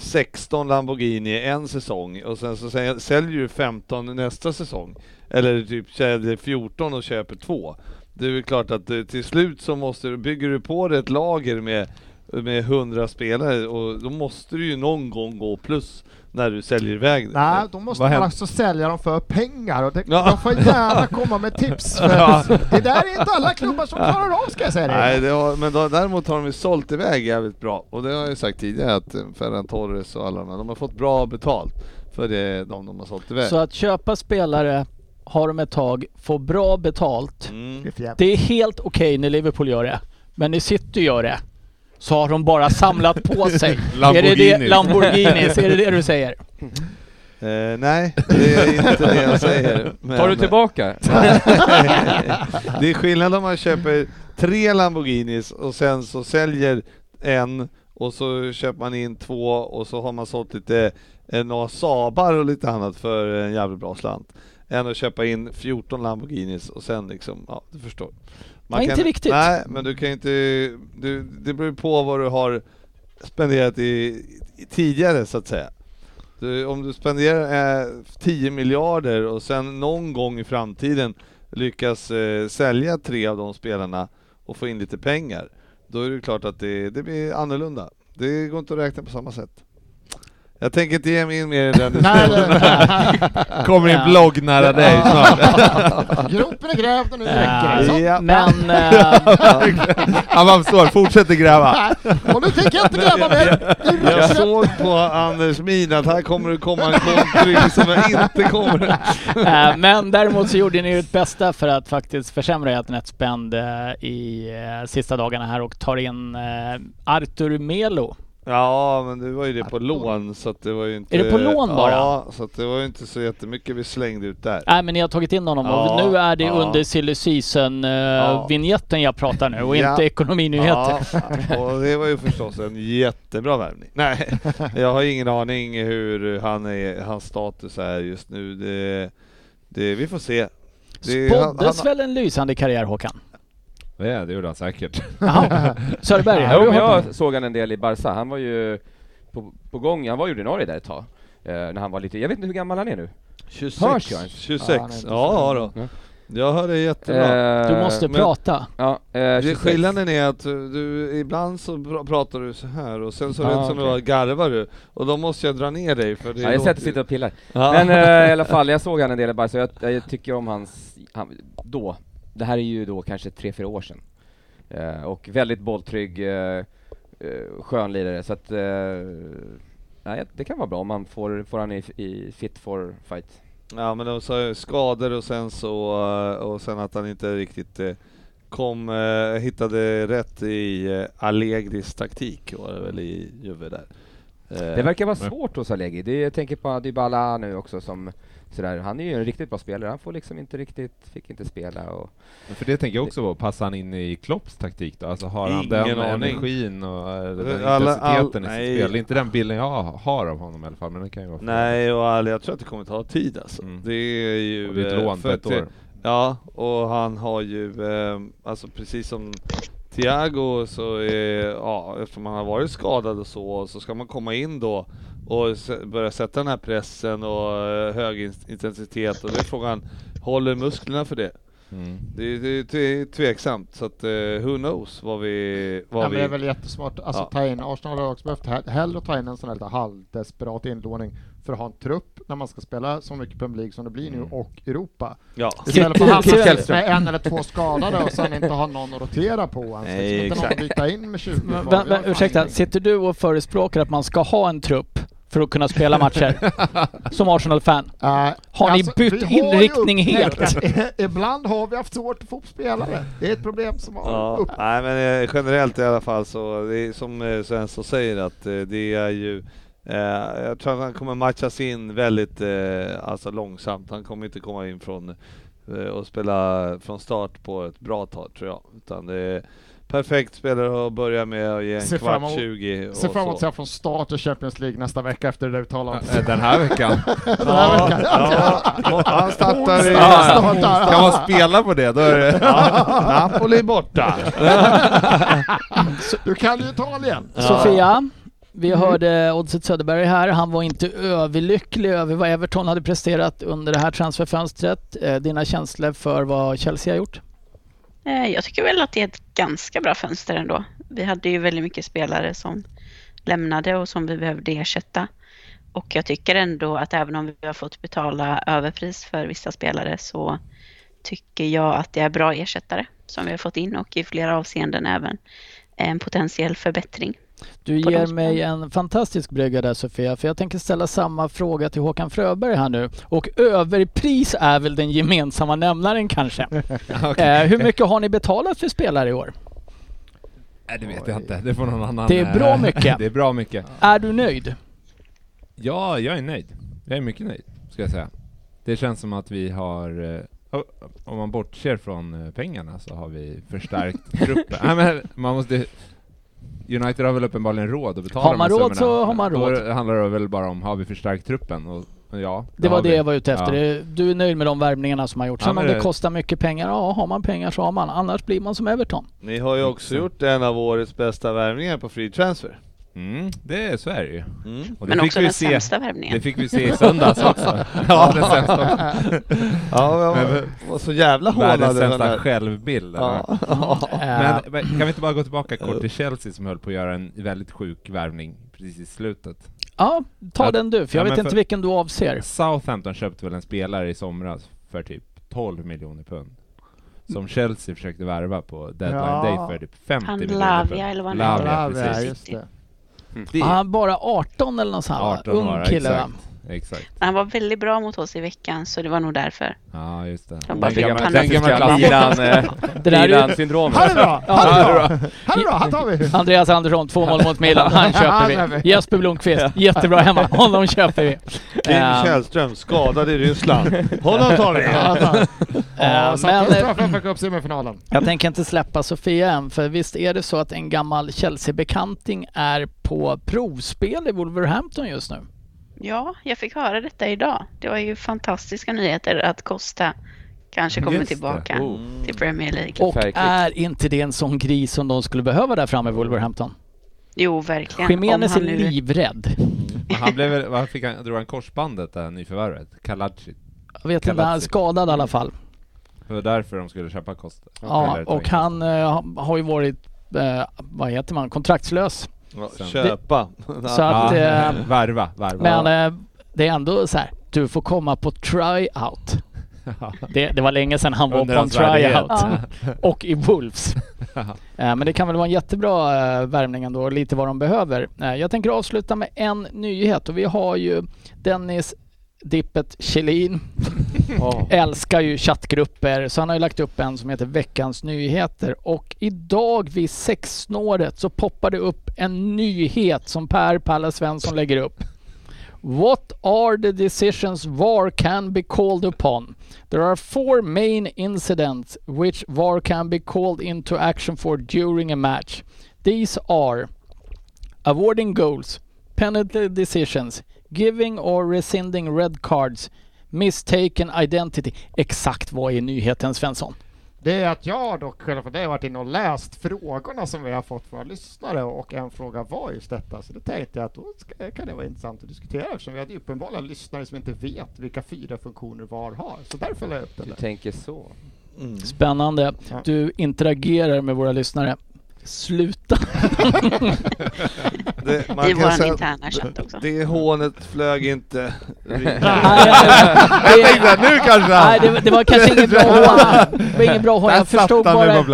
16 Lamborghini en säsong och sen så säljer du 15 nästa säsong. Eller typ säljer 14 och köper två. Det är väl klart att eh, till slut så måste du, bygger du på dig ett lager med, med 100 spelare och då måste du ju någon gång gå plus när du säljer iväg det. Nej, då måste Vad man händer? alltså sälja dem för pengar och det, Ja. de får gärna komma med tips. *laughs* För det där är inte alla klubbar som klarar av ska jag säga Nej, dig. det har, men då, däremot har de ju sålt iväg jävligt bra. Och det har jag ju sagt tidigare att eh, Ferran Torres och alla de här, de har fått bra betalt för det, de de har sålt iväg. Så att köpa spelare, ha dem ett tag, få bra betalt. Mm. Det är helt okej när Liverpool gör det. Men när City gör det, så har de bara samlat på *laughs* sig. är det det, Lamborghinis. Är det det du säger? Eh, nej, det är inte det jag säger. Men, Tar du tillbaka? *laughs* det är skillnad om man köper tre Lamborghinis och sen så säljer en och så köper man in två och så har man sålt lite eh, några Saabar och lite annat för en jävligt bra slant. Än att köpa in 14 Lamborghinis och sen liksom, ja du förstår. Nej, inte riktigt. Nej, men du kan inte, du, det beror på vad du har spenderat i, i tidigare så att säga. Du, om du spenderar eh, 10 miljarder och sen någon gång i framtiden lyckas eh, sälja tre av de spelarna och få in lite pengar, då är det klart att det, det blir annorlunda. Det går inte att räkna på samma sätt. Jag tänker inte ge mig in mer i den Nej, diskussionen. nej, Kommer en blogg nära dig snart. Gropen är grävd och nu räcker det. Ja. Men *laughs* Ja, man förstår, fortsätter gräva. Och nu tänker jag inte gräva mer. Jag såg på Anders min att här kommer det komma en kontring som jag inte kommer... Eh, Men däremot så gjorde ni ert bästa för att faktiskt försämra ert netspend eh, i eh, sista dagarna här och tar in Artur Melo. Ja, men det var ju det på lån så att det var ju inte... Är det på lån bara? Ja, så att det var ju inte så jättemycket vi slängde ut där. Nej men ni har tagit in honom och Ja, nu är det ja. under silly season uh, vinjetten jag pratar nu och Ja. inte ekonominyheter. Ja, och det var ju förstås en jättebra värvning. Nej, jag har ingen aning hur han är, hans status är just nu. Det, det, vi får se. Det, han, han, Spåddes väl en lysande karriär Håkan? Ja, det gjorde han säkert. Jaha. *laughs* Söderberg, du men jag såg han en del i Barca. Han var ju på, på gång, han var ju ordinarie där ett tag. Eh, när han var lite, jag vet inte hur gammal han är nu. 26. Hörs jag ens? 26. Ja, inte Ja, så- då. Ja. Jag hör det jättebra. Du måste men- prata. Ja, eh, Det 26. skillnaden är att du, ibland så pr- pratar du så här och sen så Ah, rätt som det okej. var garvar du och då måste jag dra ner dig för det Ja, jag sätter sitter och pillar. Ja. Men eh, i alla *laughs* fall, jag såg han en del i Barca, jag, jag tycker om hans, han, då, det här är ju då kanske tre, fyra år sedan. Eh, och väldigt bolltrygg, eh, eh, skön lirare, så att eh, nej, det kan vara bra om man får, får han i, i fit for fight. Ja men de sa ju skador och sen så, och sen att han inte riktigt kom, hittade rätt i Allegris taktik var det väl i Juve där. Det verkar vara Men- svårt hos Allegri, det, jag tänker på Dybala nu också som sådär, han är ju en riktigt bra spelare, han får liksom inte riktigt, fick inte spela och Men För det tänker jag också på, passar han in i Klopps taktik då? Alltså har han Ingen den aning. energin och eh, den Alla- intensiteten all- i sitt nej. spel? Det är inte den bilden jag har av honom i alla fall, men det kan ju vara fel. Nej och all, jag tror att det kommer ta tid alltså. Mm. Det är ju... Och det är ett eh, lån för ett år. Ja, och han har ju, eh, alltså precis som Thiago så är, ja, eftersom han har varit skadad och så, så ska man komma in då och börja sätta den här pressen och eh, hög in- intensitet och det är frågan, håller musklerna för det? Mm. Det, det, det är tveksamt, så att uh, who knows vad vi... Vad Ja, men vi det är väl jättesmart. Alltså Ja. ta in, Arsenal har också behövt he- hellre ta in en sån här lite halvdesperat inlåning för att ha en trupp när man ska spela så mycket Premier League som det blir nu Mm. och Europa. Ja, Istället för *laughs* att hamna med en eller två skadade och sen inte ha någon att rotera på ens. Nej, liksom. Inte någon att exakt. byta in med 20 Men, men, fan ursäkta, sitter du och förespråkar att man ska ha en trupp för att kunna spela matcher? *laughs* som Arsenal-fan? Eh, Har ni bytt inriktning helt? *laughs* Ibland har vi haft svårt att få spelare. Det är ett problem som har Ja, upp. nej men eh, generellt i alla fall så, det är som eh, Svensson säger att eh, det är ju eh, jag tror att han kommer matchas in väldigt eh, alltså långsamt. Han kommer inte komma in från eh, och spela från start på ett bra tag tror jag. Utan det är perfekt spelare att börja med och ge en fram kvart emot- 20 och Ser fram emot att se från start i Champions League nästa vecka efter det där uttalandet. Eh, Den här veckan? *laughs* Den här veckan. Ja, han startar i... Ja. Kan man spela på det? Då är det... Ja, Napoli borta! Du kan ju Italien. Sofia, vi hörde Oddset Söderberg här. Han var inte överlycklig över vad Everton hade presterat under det här transferfönstret. Eh, Dina känslor för vad Chelsea har gjort? Eh, jag tycker väl att det är ett ganska bra fönster ändå. Vi hade ju väldigt mycket spelare som lämnade och som vi behövde ersätta. Och jag tycker ändå att även om vi har fått betala överpris för vissa spelare så tycker jag att det är bra ersättare som vi har fått in och i flera avseenden även en potentiell förbättring. Du ger mig en fantastisk brygga där Sofia, för jag tänker ställa samma fråga till Håkan Fröberg här nu. Och överpris är väl den gemensamma nämnaren kanske. *laughs* eh, hur mycket har ni betalat för spelare i år? Nej, det vet jag inte. Det får någon annan... Det är bra eh, mycket. *laughs* det är bra mycket. Är du nöjd? Ja, jag är nöjd. Jag är mycket nöjd, ska jag säga. Det känns som att vi har, eh, om man bortser från eh, pengarna, så har vi förstärkt *laughs* truppen. Nej, men man måste... United har väl uppenbarligen råd att betala Har man råd så har man Då råd. handlar det väl bara om, har vi förstärkt truppen? Och, ja, Det var har det vi. jag var ute efter. Ja. Du är nöjd med de värvningarna som har gjorts. Ja, Sen men om det det- kostar mycket pengar, ja har man pengar så har man. Annars blir man som Everton. Ni har ju också gjort en av årets bästa värvningar på free transfer. Mm, det är så är det ju. Mm. Och det Men fick också vi den se. sämsta värvningen. Det fick vi se i söndags också. *laughs* *laughs* ja, den sämsta. *laughs* Ja, Men- var, så jävla Världens hånad. den sämsta där. självbild. Ja. Men, men kan vi inte bara gå tillbaka kort till Chelsea som höll på att göra en väldigt sjuk värvning precis i slutet? Ja, ta Ja, den du, för jag ja, vet inte vilken du avser. Southampton köpte väl en spelare i somras för typ 12 miljoner pund. Som Chelsea försökte värva på deadline Ja. day för typ 50 Han miljoner Lavia pund. eller vad han Lavia, precis. just Det- Han är bara 18 eller något sånt här, va? 18 Ung kille exakt. Exakt. Han var väldigt bra mot oss i veckan så det var nog därför. Ja, just det. De Den bara fick gamla, den gamla eh, Milan-syndromet. Han är bra! Han är bra! Han är bra, han tar vi! Andreas Andersson, två mål mot Milan. Han köper vi. Jesper Blomqvist, jättebra hemma. Honom köper vi. Kim Eh, Källström skadad i Ryssland. Honom tar vi! Ja. Eh, satt men, men. Jag tänker inte släppa Sofia än, för visst är det så att en gammal Chelsea-bekanting är på provspel i Wolverhampton just nu? Ja, jag fick höra detta idag. Det var ju fantastiska nyheter att Costa kanske kommer Just tillbaka Oh. till Premier League. Och är inte det en sån gris som de skulle behöva där framme i Wolverhampton? Jo, verkligen. Jimenez är han nu- livrädd. Men Han blev väl, vad fick han, drog han korsbandet det här nyförvärvet? Kaladzic. Jag vet inte, han är skadad i alla fall. Det var därför de skulle köpa Costa. Ja, och han eh, har ju varit, eh, vad heter man, kontraktslös. Ja, Sen- Köpa. Så att, Ja, eh, värva, värva. men eh, det är ändå så här, du får komma på tryout. Det, det var länge sedan han var på en tryout. Och i Wolves. *laughs* Eh, Men det kan väl vara en jättebra värvning ändå, och lite vad de behöver. Eh, Jag tänker avsluta med en nyhet och vi har ju Dennis Dippet Kjellin *laughs* Åh. älskar ju chattgrupper så han har ju lagt upp en som heter Veckans nyheter och idag vid sexsnåret så poppar det upp en nyhet som Per Palle Svensson lägger upp. What are the decisions VAR can be called upon? There are four main incidents which VAR can be called into action for during a match. These are awarding goals, penalty decisions, giving or rescinding red cards, mistaken identity. Exakt vad är nyheten Svensson? Det är att jag dock själv för det har varit inne och läst frågorna som vi har fått från lyssnare och en fråga var just detta. Så det tänkte jag att då ska, kan det vara intressant att diskutera eftersom vi hade uppenbarligen lyssnare som inte vet vilka fyra funktioner VAR har. Så därför la jag upp den Du tänker så. Mm. Spännande. Du interagerar med våra lyssnare. Sluta! Det, man kan vår säga- interna chatt också. Det hånet flög inte. Nej, Jag tänkte att nu kanske Nej, det, var- det var kanske ingen bra hån. Det var ingen bra hån. Jag förstod bara,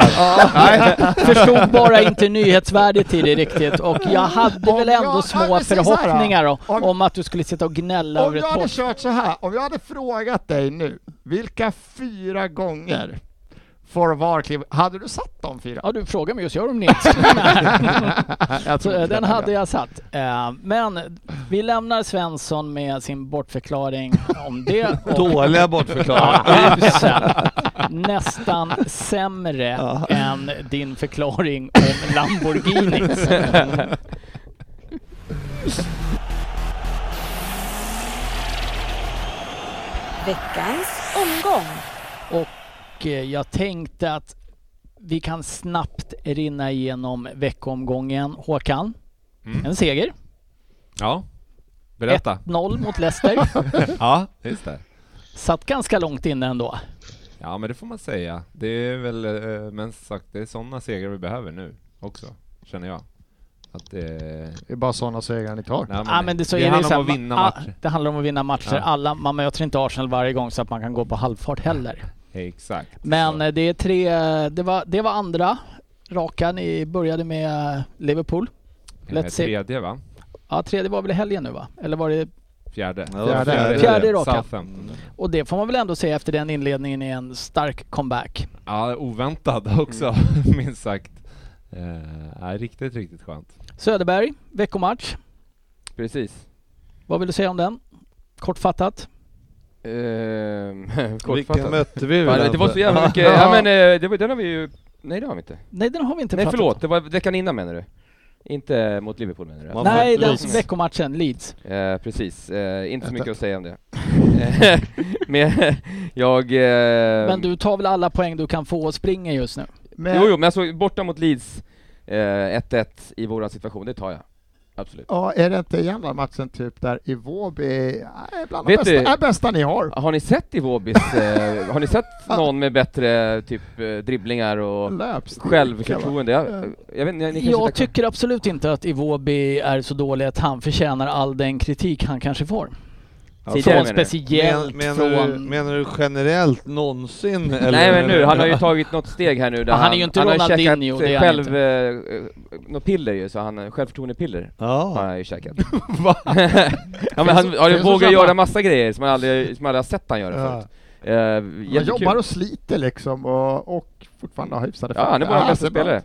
förstod bara inte nyhetsvärdet i det riktigt. Och jag hade Om väl jag- ändå små förhoppningar då, Om- om att du skulle sitta och gnälla Om över jag ett hade bort. kört så här, om jag hade frågat dig nu, vilka fyra gånger får VAR. Hade du satt de fyra? Ja, du frågar mig just, *laughs* jag har dem nedskrivna eh, inte den hade jag satt. Eh, Men vi lämnar Svensson med sin bortförklaring om det. Dåliga bortförklaringar. Nästan sämre än din förklaring om Lamborghinis. Veckans omgång. Och eh, jag tänkte att vi kan snabbt rinna igenom veckomgången. Håkan, Mm. en seger. Ja, berätta. 1-0 mot Leicester. *laughs* Ja, just det. Satt ganska långt inne ändå. Ja, men det får man säga. Det är väl, eh, men sagt, det är sådana segrar vi behöver nu också, känner jag. Att det... Det är bara sådana segrar ni tar. Nej, Ja, men det, så det det, handlar om att vinna ma- matcher. Det handlar om att vinna matcher. Ja. Alla, man möter inte Arsenal varje gång så att man kan gå på halvfart heller. Exakt. Men så. eh, det är tre, det var, det var andra raka. Ni började med eh, Liverpool. Eh, let's see. Tredje va? Ja, tredje var väl i helgen nu va? Eller var det... Fjärde. Fjärde. Fjärde raka. Och det får man väl ändå säga efter den inledningen är en stark comeback. Ja, oväntad också, Mm. *laughs* minst sagt. Eh, ja, riktigt, riktigt skönt. Söderberg, veckomatch. Precis. Vad vill du säga om den? Kortfattat. Ehm, *laughs* kortfattat. mötte vi? Fan, väl det var så jävla mycket, *laughs* ja men eh, det var, den har vi ju, nej det har vi inte. Nej, den har vi inte Nej pratat förlåt, om. det var veckan innan menar du? Inte mot Liverpool menar du? Man- Nej, den Leeds. veckomatchen, Leeds. Eh, precis, eh, inte så mycket att säga om det. *laughs* men jag... Eh, Men du tar väl alla poäng du kan få och springer just nu? Men, Jo, jo, men alltså borta mot Leeds, eh, 1-1 i våran situation, det tar jag. Absolut. Ja, är det inte egentligen matchen typ där Iwobi är bland de Vet bästa, du- är bästa ni har? Har ni sett Iwobis, *laughs* eh, har ni sett någon med bättre typ eh, dribblingar och självförtroende? Jag, jag vet ni kanske Jag tycker absolut inte att Iwobi är så dålig att han förtjänar all den kritik han kanske får. Tidigare Från menar du? speciellt Men, menar, du, från... menar du generellt någonsin? Eller Nej men nu, du- han har ju tagit något steg här nu där Ja, han är ju inte han har Ronaldinho, käkat det är han själv, eh, något piller ju, så han, självförtroendepiller har Ja. han ju käkat. *laughs* Va? *laughs* ja men han, han vågar det göra massa grejer som man aldrig, som man aldrig har sett han göra Ja. förut. Eh, jättekul. jobbar och sliter liksom och, och fortfarande har hyfsade Ja, han är vår Ja, bästa det spelare.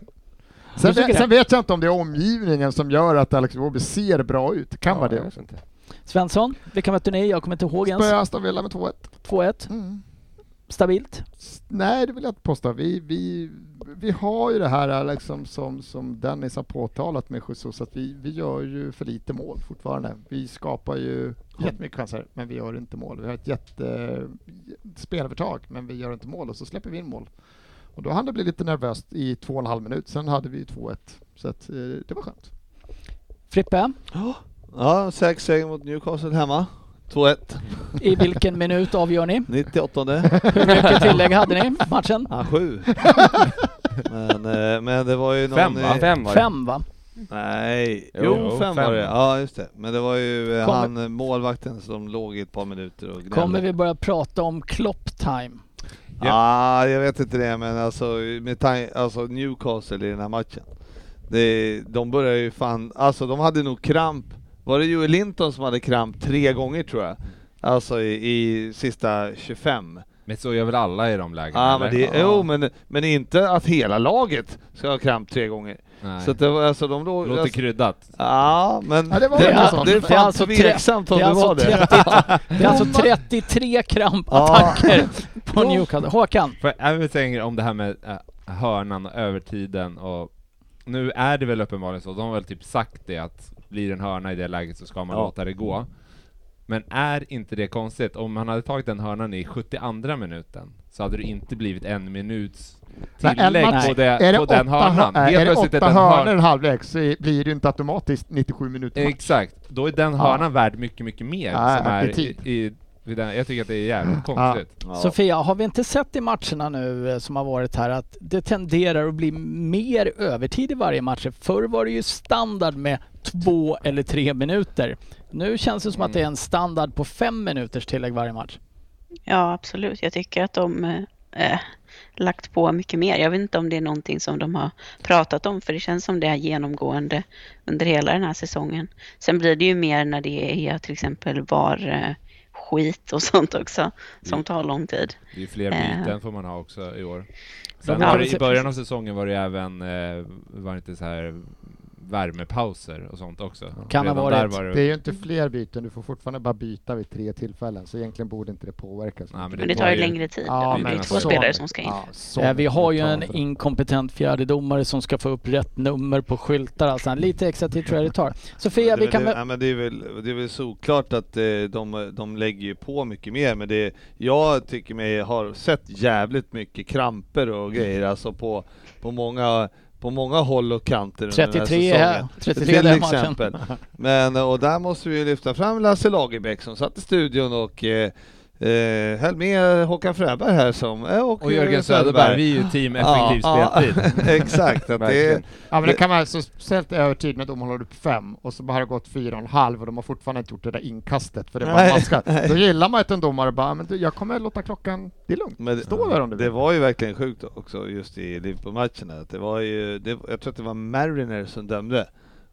Sen, Du det? sen vet jag inte om det är omgivningen som gör att Alex Iwobi ser bra ut. Kan vara Ja, det jag också. vet inte. Svensson, vilka mötte ni? Jag kommer inte ihåg ens. Spöa Aston Villa med 2-1. 2-1. Mm. Stabilt. Nej, det vill jag inte påstå. Vi, vi, vi har ju det här liksom, som, som Dennis har påtalat med Jesus, att vi, vi gör ju för lite mål fortfarande. Vi skapar ju jättemycket chanser, men vi gör inte mål. Vi har ett jätte spelövertag, men vi gör inte mål och så släpper vi in mål. Och då hann det bli lite nervöst i två och en halv minut. Sen hade vi 2-1, så att, eh, det var skönt. Frippe, Ja, säker seger mot Newcastle hemma. 2-1. i vilken minut avgör ni? 98. Hur mycket tillägg hade ni matchen? Ja, sju. men, eh, men det var ju någon... Fem, va? Fem var det. Fem va? Nej, Jo, jo, fem. fem var det. Ja, just det. Men det var ju eh, Kommer- han eh, målvakten som låg i ett par minuter och gnällde. Kommer vi börja prata om klopp time? Ja, ah, jag vet inte det, men alltså, med alltså Newcastle i den här matchen. Det, de börjar ju fan, alltså de hade nog kramp. Var det Joel Linton som hade kramp tre gånger tror jag? Alltså i, i sista 25. Men så gör väl alla i de lägena? Ja, men det, jo, men, men inte att hela laget ska ha kramp tre gånger. Nej. Så att det var alltså de låg... Låter Alltså, kryddat. ja, men Ja, det var det, det, sånt. det är Det är fan alltså tveksamt om det alltså var det. 30 *laughs* Det är alltså 33 krampattacker på. Newcastle. Håkan, För jag vill säga om det här med äh, hörnan och övertiden och nu är det väl uppenbarligen så, de har väl typ sagt det att blir en hörna i det läget så ska man Ja. låta det gå. Men är inte det konstigt? Om man hade tagit den hörnan i 72 minuten så hade det inte blivit en minuts Nej, en tillägg match- på, det, Är det på den hör- hörnan. nej, är det åtta den hör- hörnor halvvägs så blir det inte automatiskt 97 minuter match. Exakt, då är den Ja. hörnan värd mycket, mycket mer. Ja, som är i i, jag tycker att det är jävligt konstigt. Ja. Sofia, har vi inte sett i matcherna nu eh, som har varit här att det tenderar att bli mer övertid i varje match? Förr var det ju standard med två eller tre minuter. Nu känns det som att det är en standard på fem minuters tillägg varje match. Ja, absolut. Jag tycker att de eh, lagt på mycket mer. Jag vet inte om det är någonting som de har pratat om, för det känns som det är genomgående under hela den här säsongen. Sen blir det ju mer när det är till exempel var eh, skit och sånt också, som tar lång tid. Det är fler Eh. byten får man ha också i år. Ja, Sen var det, i början av säsongen var det även, eh, var det inte så här värmepauser och sånt också? Kan ha varit. var Det är ju inte fler byten, du får fortfarande bara byta vid tre tillfällen, så egentligen borde inte det påverkas. Nej, men Men det det var tar ju längre tid. Ja, det är men två så- spelare som ska in. Ja, så Eh, vi har ju en inkompetent fjärdedomare som ska få upp rätt nummer på skyltar. Alltså lite extra tid tror jag det tar. Sofia, vi det, kan det, ja, men det, är väl, det är väl såklart att eh, de, de lägger ju på mycket mer, men det, jag tycker mig har sett jävligt mycket kramper och grejer alltså på, på, många, på många håll och kanter under den här 33 säsongen. 33 Till exempel. Men, och där måste vi lyfta fram Lasse Lagerbäck som satt i studion och eh, eh, höll med Håkan Fröberg här som, eh, och, Och Jörgen Söderberg, vi är ju team effektiv Ja, speltid. Ja, *laughs* exakt, att det. Ja men det kan vara så speciellt i övertid när de håller upp fem och så bara har det gått fyra och en halv och de har fortfarande inte gjort det där inkastet för det bara Nej. Då gillar man att en domare bara, men du, jag kommer låta klockan, det är lugnt. Men Stå där om du det var ju verkligen sjukt också just i Liverpool-matcherna. att Det var ju, det, jag tror att det var Mariner som dömde.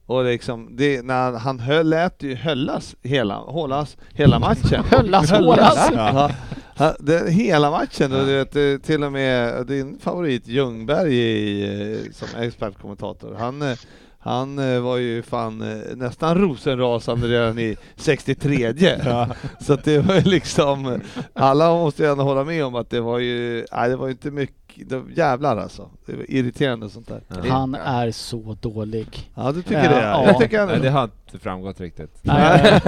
Och liksom, det, när han höll, lät ju höllas hela, hållas hela matchen. *laughs* Höllas, hållas. Ja. Ja, det, hela matchen, och du vet, det- till och med din favorit Ljungberg i, eh, som expertkommentator, han, eh, han eh, var ju fan eh, nästan rosenrasande redan i 63 *laughs* Så att det var ju liksom, alla måste ju ändå hålla med om att det var ju, nej det var ju inte mycket, det, jävlar alltså. Det var irriterande sånt där. Han är så dålig. Ja du tycker Ja, det? ja. Jag tycker Nej, ändå det har inte framgått riktigt. Nej,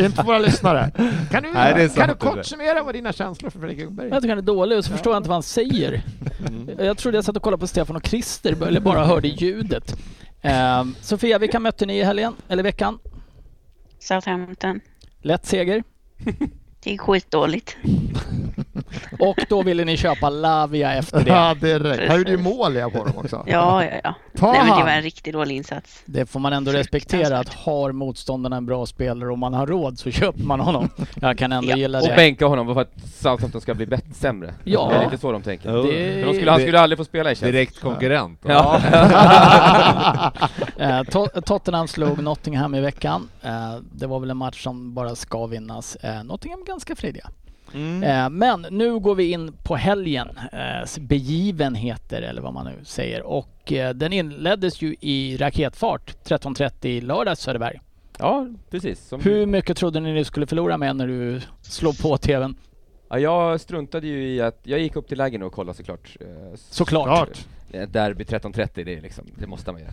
*laughs* Inte våra lyssnare. Kan du, Nej, kan du kort summera vad dina känslor för Fredrik Ljungberg jag tycker han är dålig och så förstår jag inte vad han säger. Mm. Jag trodde jag satt och kollade på Stefan och Christer eller bara hörde ljudet. Eh, Sofia, vilka mötte ni i helgen, eller veckan? Southampton. Lätt seger. *laughs* Det är skitdåligt. *laughs* Och då ville ni köpa Lavia efter det. Ja, direkt. Han gjorde ju mål ja, på dem också. Ja, ja, ja. *laughs* Ta Nej, men det var en riktigt dålig insats. Det får man ändå respektera att har motståndarna en bra spelare och man har råd så köper man honom. Jag kan ändå Ja. gilla Och det. bänka honom för att Southampton ska bli bättre, sämre. Ja. Det är lite så de tänker. Det- För de skulle, han skulle aldrig få spela i Chelsea. Direkt konkurrent. Ja. *laughs* Eh, To- Tottenham slog Nottingham i veckan. Eh, det var väl en match som bara ska vinnas. Eh, Nottingham ganska frediga. Mm. Eh, men nu går vi in på helgen, eh, begivenheter eller vad man nu säger. Och eh, den inleddes ju i raketfart 13.30 i lördags Söderberg. ja, precis. Som Hur mycket trodde ni ni skulle förlora med när du slog på TVn? Ja, jag struntade ju i att, jag gick upp till lägen och kollade såklart. Eh, Såklart. Ett derby 13.30, det, är liksom, det måste man göra.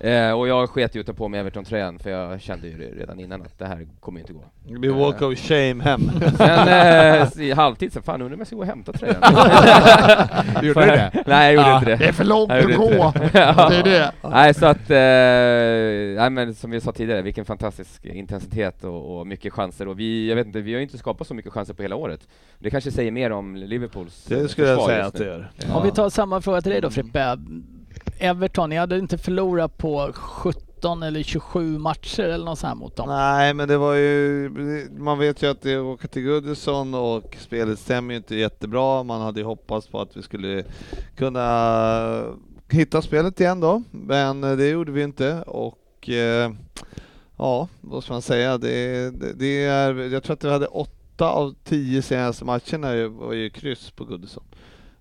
*laughs* Eh, och jag sket ju att ta på mig Everton-tröjan för jag kände ju redan innan att det här kommer ju inte gå. Det blir walk of shame hem. *laughs* Sen eh, i halvtid så fan undrar om jag ska gå och hämta tröjan. *laughs* Gjorde du det? Nej, jag gjorde Ja, inte det. Det är för långt att gå. inte det. Det är det. Nej, så att, eh, nej men som vi sa tidigare, vilken fantastisk intensitet och, och mycket chanser och vi, jag vet inte, vi har ju inte skapat så mycket chanser på hela året. Det kanske säger mer om Liverpools eh, Det skulle jag säga att det gör. Om vi tar samma fråga till dig då Frippe. Everton, ni hade inte förlorat på 17 eller 27 matcher eller något sånt här mot dem? Nej, men det var ju, man vet ju att det åker till Goodison och spelet stämmer ju inte jättebra. Man hade ju hoppats på att vi skulle kunna hitta spelet igen då, men det gjorde vi inte och eh, ja, vad ska man säga? Det, det, det är, jag tror att vi hade åtta av tio senaste matcherna var ju kryss på Goodison.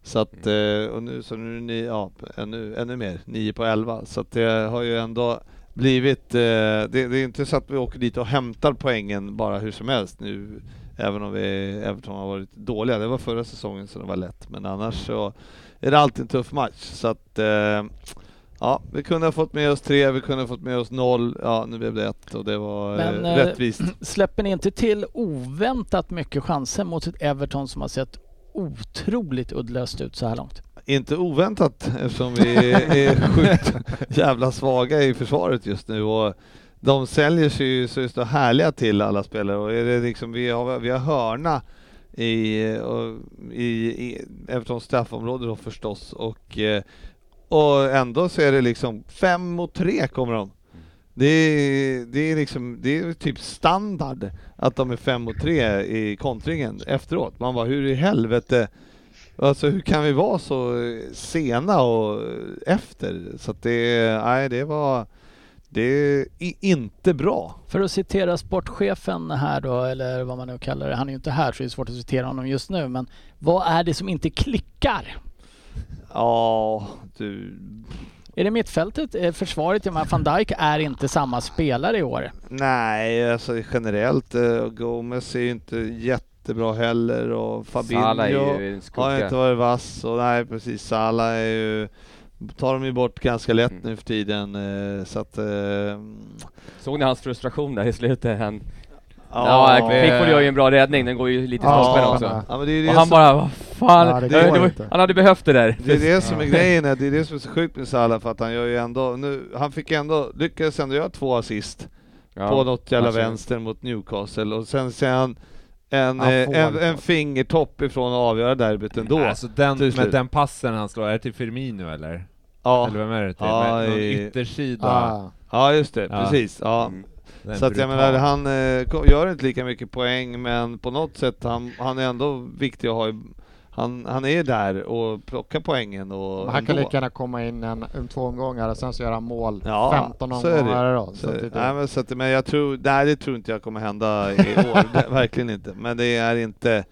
Så att, eh, och nu så nu är ni, ja, ännu, ännu mer, nio på elva. Så att det har ju ändå blivit, eh, det, det är inte så att vi åker dit och hämtar poängen bara hur som helst nu, även om vi, Everton har varit dåliga. Det var förra säsongen så det var lätt, men annars så är det alltid en tuff match. Så att, eh, ja, vi kunde ha fått med oss tre, vi kunde ha fått med oss noll, ja nu blev det ett och det var Men, eh, eh, rättvist. Släpper ni inte till oväntat mycket chanser mot ett Everton som har sett otroligt uddlöst ut så här långt? Inte oväntat eftersom vi är sjukt jävla svaga i försvaret just nu och de säljer sig ju så just härliga till alla spelare och är det liksom, vi har, vi har hörna i, i, i Evertons straffområde då förstås och, eh, och ändå så är det liksom fem mot tre kommer de. Det är, det är liksom, det är typ standard att de är fem mot tre i kontringen efteråt. Man bara, hur i helvete Alltså hur kan vi vara så sena och efter? Så att det, nej det var, det är inte bra. För att citera sportchefen här då, eller vad man nu kallar det. Han är ju inte här så det är svårt att citera honom just nu. Men vad är det som inte klickar? Ja, du, Är det mittfältet? Är försvaret? Jag menar, van Dijk är inte samma spelare i år. nej alltså generellt, eh, Gomez är ju inte jättebra heller och Fabinho har inte varit vass och nej precis, Salah är ju tar de ju bort ganska lätt Mm. nu för tiden eh, så att eh, Såg ni hans frustration där i slutet? Han, ja, ja, Pickford gör ju en bra räddning, den går ju lite i Ja, stolpen också. ja. ja, men det är ju Och det han som- bara, vad fan, Ja, det det var, han hade behövt det där. Det är det som är Ja. grejen, är- det är det som är så sjukt med Salah för att han gör ju ändå, nu, han fick ändå, lyckades ändå göra två assist Ja, på något jävla alltså, vänster mot Newcastle och sen ser han en, en, det. en fingertopp ifrån att avgöra derbyt ändå. Alltså den, med den passen han slår, är det till Firmino eller? ja. Eller vem är det till? Ja, med någon i- yttersida? Ah. ja, just det, Ja. precis. Ja. Mm. Så att jag menar, han eh, gör inte lika mycket poäng men på något sätt, han, han är ändå viktig att ha i, han, han är där och plockar poängen och Men han kan ändå. lika gärna komma in en, en två omgångar och sen så göra mål Ja, 15 så är det. omgångar i rad. Så, Så att det, nej, men, så att, men jag tror, nej det tror inte jag kommer hända i år, det, verkligen inte. Men det är inte,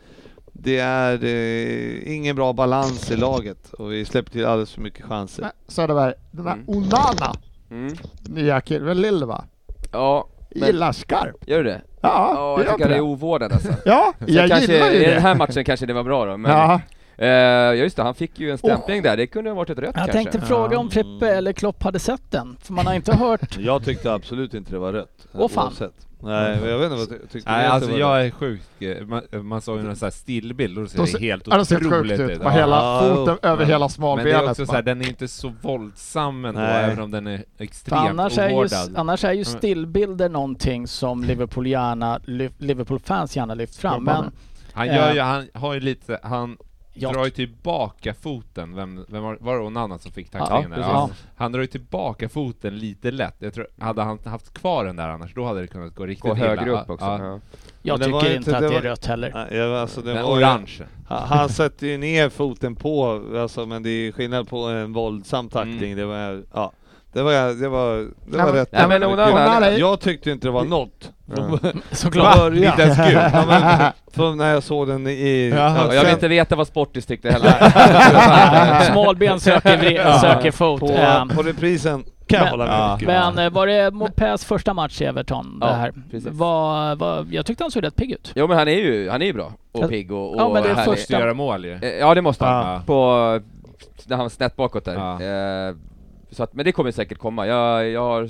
det är eh, ingen bra balans i laget och vi släpper till alldeles för mycket chanser. Men Söderberg, den här Mm. Onana, Mm. nya killen, Lill va? Ja, Men- Gillar skarp. gör du det? Ja, det jag tycker han är det. ovårdad alltså. Ja, Sen jag kanske, gillar ju I den det. här matchen kanske det var bra då, men, Ja, Eh, ja just det, han fick ju en stämpling där. Det kunde ha varit ett rött Jag kanske. tänkte fråga om Frippe eller Klopp hade sett den, för man har inte *laughs* hört... Jag tyckte absolut inte det var rött. Åh, fan. oavsett. Nej, men jag vet inte vad ty- tyckte Nej, alltså jag är sjuk. Eh, Man, man såg ju någon sån här stillbild och det Då ser helt det ser sjukt otroligt ut. ut. Bara Ja. hela Ja, foten över hela Men det smalbenet. är också så här, den är inte så våldsam ändå, Nej. även om den är För extremt annars är, ju, ovårdad. annars är ju Mm. stillbilder någonting som Liverpool gärna, Liverpool-fans gärna lyft fram. Men Han Eh. gör ju, han har ju lite, han Ja. drar ju tillbaka foten, vem, vem var, var det Onana som fick Ja, tacklingen där? precis. Ja. Han drar ju tillbaka foten lite lätt. Jag tror, hade han haft kvar den där annars, då hade det kunnat gå riktigt Gå illa. högre upp Ja, också. ja. Ja. jag tycker inte inte- att det är rött heller. Jag, alltså, det Den var ju, orange. han, han sätter ju ner foten på, alltså, men det är skillnad på en våldsam tackling. Mm. Det var, ja, det var, det var, det Nej, var rätt. Nej, men Onana- Jag tyckte inte det var något. *laughs* Såklart. Inte ens. *laughs* Ja, men, från när jag såg den i... Jaha. Och jag vill inte veta vad Sportis tyckte heller. *laughs* Smalben söker, Ja. söker fot. på, Eh, på reprisen kan jag Men- hålla med Ja. mycket. Men eh, var det Mopés första match i Everton? Ja, det här? Var, var, jag tyckte han såg rätt pigg ut. Jo men han är ju, han är ju bra Ja. och pigg och, och Ja, men det är härlig. första- Måste göra mål ju. Eh, Ja det måste han. Ja. På, när han var snett bakåt där. Ja. Eh, så att, men det kommer säkert komma. Jag, jag har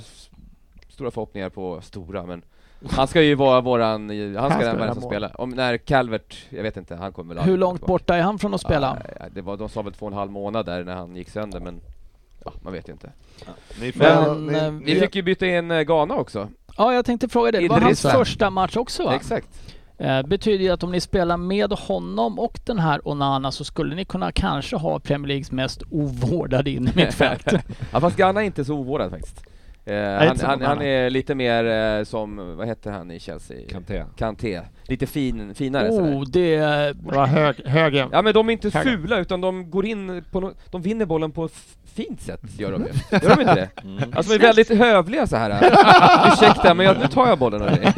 stora förhoppningar på stora men han ska ju vara våran, han ska Han ska den vara den som spelar. Om när Calvert, jag vet inte, han kommer väl Hur långt tillbaka. borta är han från att spela? Ja, det var, de sa väl två och en halv månad där när han gick sönder men ja, man vet ju inte. Ni får, Men, ni, eh, Vi fick ju byta in eh, Ghana också. Ja, jag tänkte fråga det. Det var hans första match också va? Exakt. Eh, betyder ju att om ni spelar med honom och den här Onana så skulle ni kunna kanske ha Premier Leagues mest ovårdade in i mittfält. *laughs* Ja fast Ghana är inte så ovårdad faktiskt. Eh, han, han, han är lite mer eh, som, vad heter han i Chelsea? Kanté. Kanté. Lite fin, finare sådär. oh, det... Bra hög, hög Ja men de är inte Höga. fula utan de går in på no de vinner bollen på fint sätt, gör de ju. Gör de inte det? Mm. Alltså de är väldigt hövliga så här. *laughs* Ursäkta men jag, nu tar jag bollen av dig.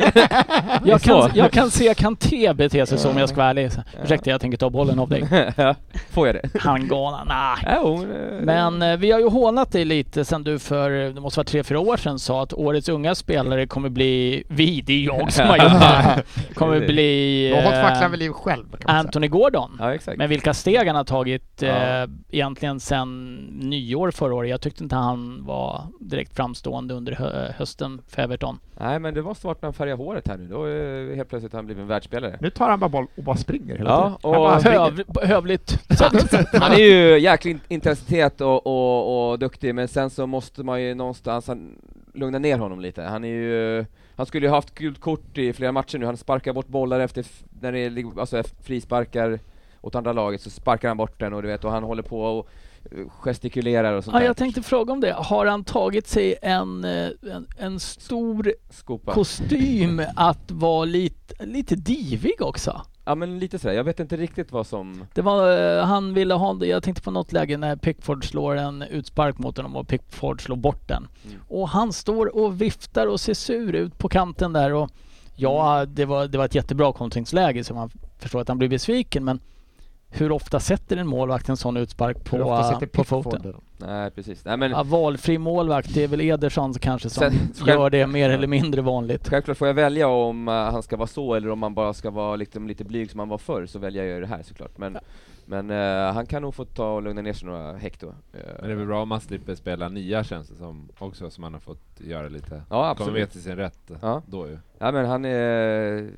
Jag kan, jag kan se Kanté bete sig så om jag ska vara ärlig. Ursäkta, jag tänker ta bollen av dig. Får jag det? Han galna, nej. Eh, Men eh, vi har ju hånat dig lite sen du för, det måste vara tre, fyra år sedan sa att årets unga spelare kommer bli, vi, det är jag som har gjort det, *laughs* kommer bli Du har hållit eh, facklan vid liv själv. Anthony Gordon. Ja exakt. Men vilka steg han har tagit Ja. eh, egentligen sen nyår förra året. Jag tyckte inte han var direkt framstående under hö hösten för Everton. Nej men det var svårt när han färgade håret här nu, då eh, helt plötsligt har han blivit en världsspelare. Nu tar han bara boll och bara springer hela Ja, tiden. och Han bara springer. Höv, hövligt. *laughs* Han är ju jäklig in- intensitet och, och, och duktig, men sen så måste man ju någonstans lugna ner honom lite. Han är ju, han skulle ju haft gult kort i flera matcher nu, han sparkar bort bollar efter, när det är alltså frisparkar åt andra laget så sparkar han bort den och du vet, och han håller på och gestikulerar och sånt Ja, där. jag tänkte fråga om det. Har han tagit sig en, eh, en, en stor Skopa. kostym att vara lite, lite divig också? Ja men lite sådär, jag vet inte riktigt vad som... Det var, eh, han ville ha, jag tänkte på något läge när Pickford slår en utspark mot honom och Pickford slår bort den. Mm. Och han står och viftar och ser sur ut på kanten där och ja, det var, det var ett jättebra kontringsläge så man förstår att han blir besviken men hur ofta sätter en målvakt en sån utspark på, Hur ofta sitter på foten? Nej precis, nej men Ja, valfri målvakt, det är väl Ederson kanske som Sen- själv- gör det mer eller mindre vanligt. Självklart får jag välja om eh, han ska vara så eller om han bara ska vara liksom lite blyg som han var förr, så väljer jag ju det här såklart. Men, men eh, han kan nog få ta och lugna ner sig några hekto. Eh, Men det är väl bra om man slipper spela nia känns det som också, som man har fått göra lite. Ja, Kommer absolut. med till sin rätt Ja. då ju. Ja men han är...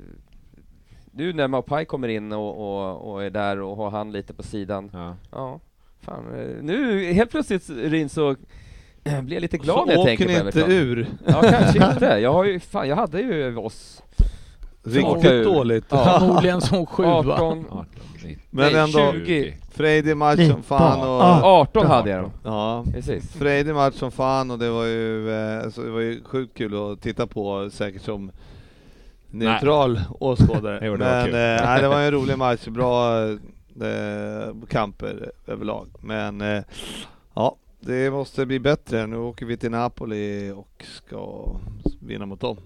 Nu när Mapai kommer in och, och, och är där och har han lite på sidan. Ja. Ja, fan. eh, Nu helt plötsligt Rin så *clears throat* blir jag lite glad så när jag åker tänker ni på inte Everton. ur. Ja kanske inte. Jag har ju, fan jag hade ju oss Riktigt dåligt. Ja. Förmodligen som sju va? 18, 18, 19, Men Nej, ändå, 20. frejdig match som fan och... Ah. 18 hade jag dem. Ja, Precis. frejdig match som fan och det var ju, eh, alltså, det var ju sjukt kul att titta på, säkert som neutral åskådare. Jo, det var Men kul. eh, nej, det var en rolig *laughs* match, bra eh, kamper överlag. Men eh, ja, det måste bli bättre. Nu åker vi till Napoli och ska vinna mot dem.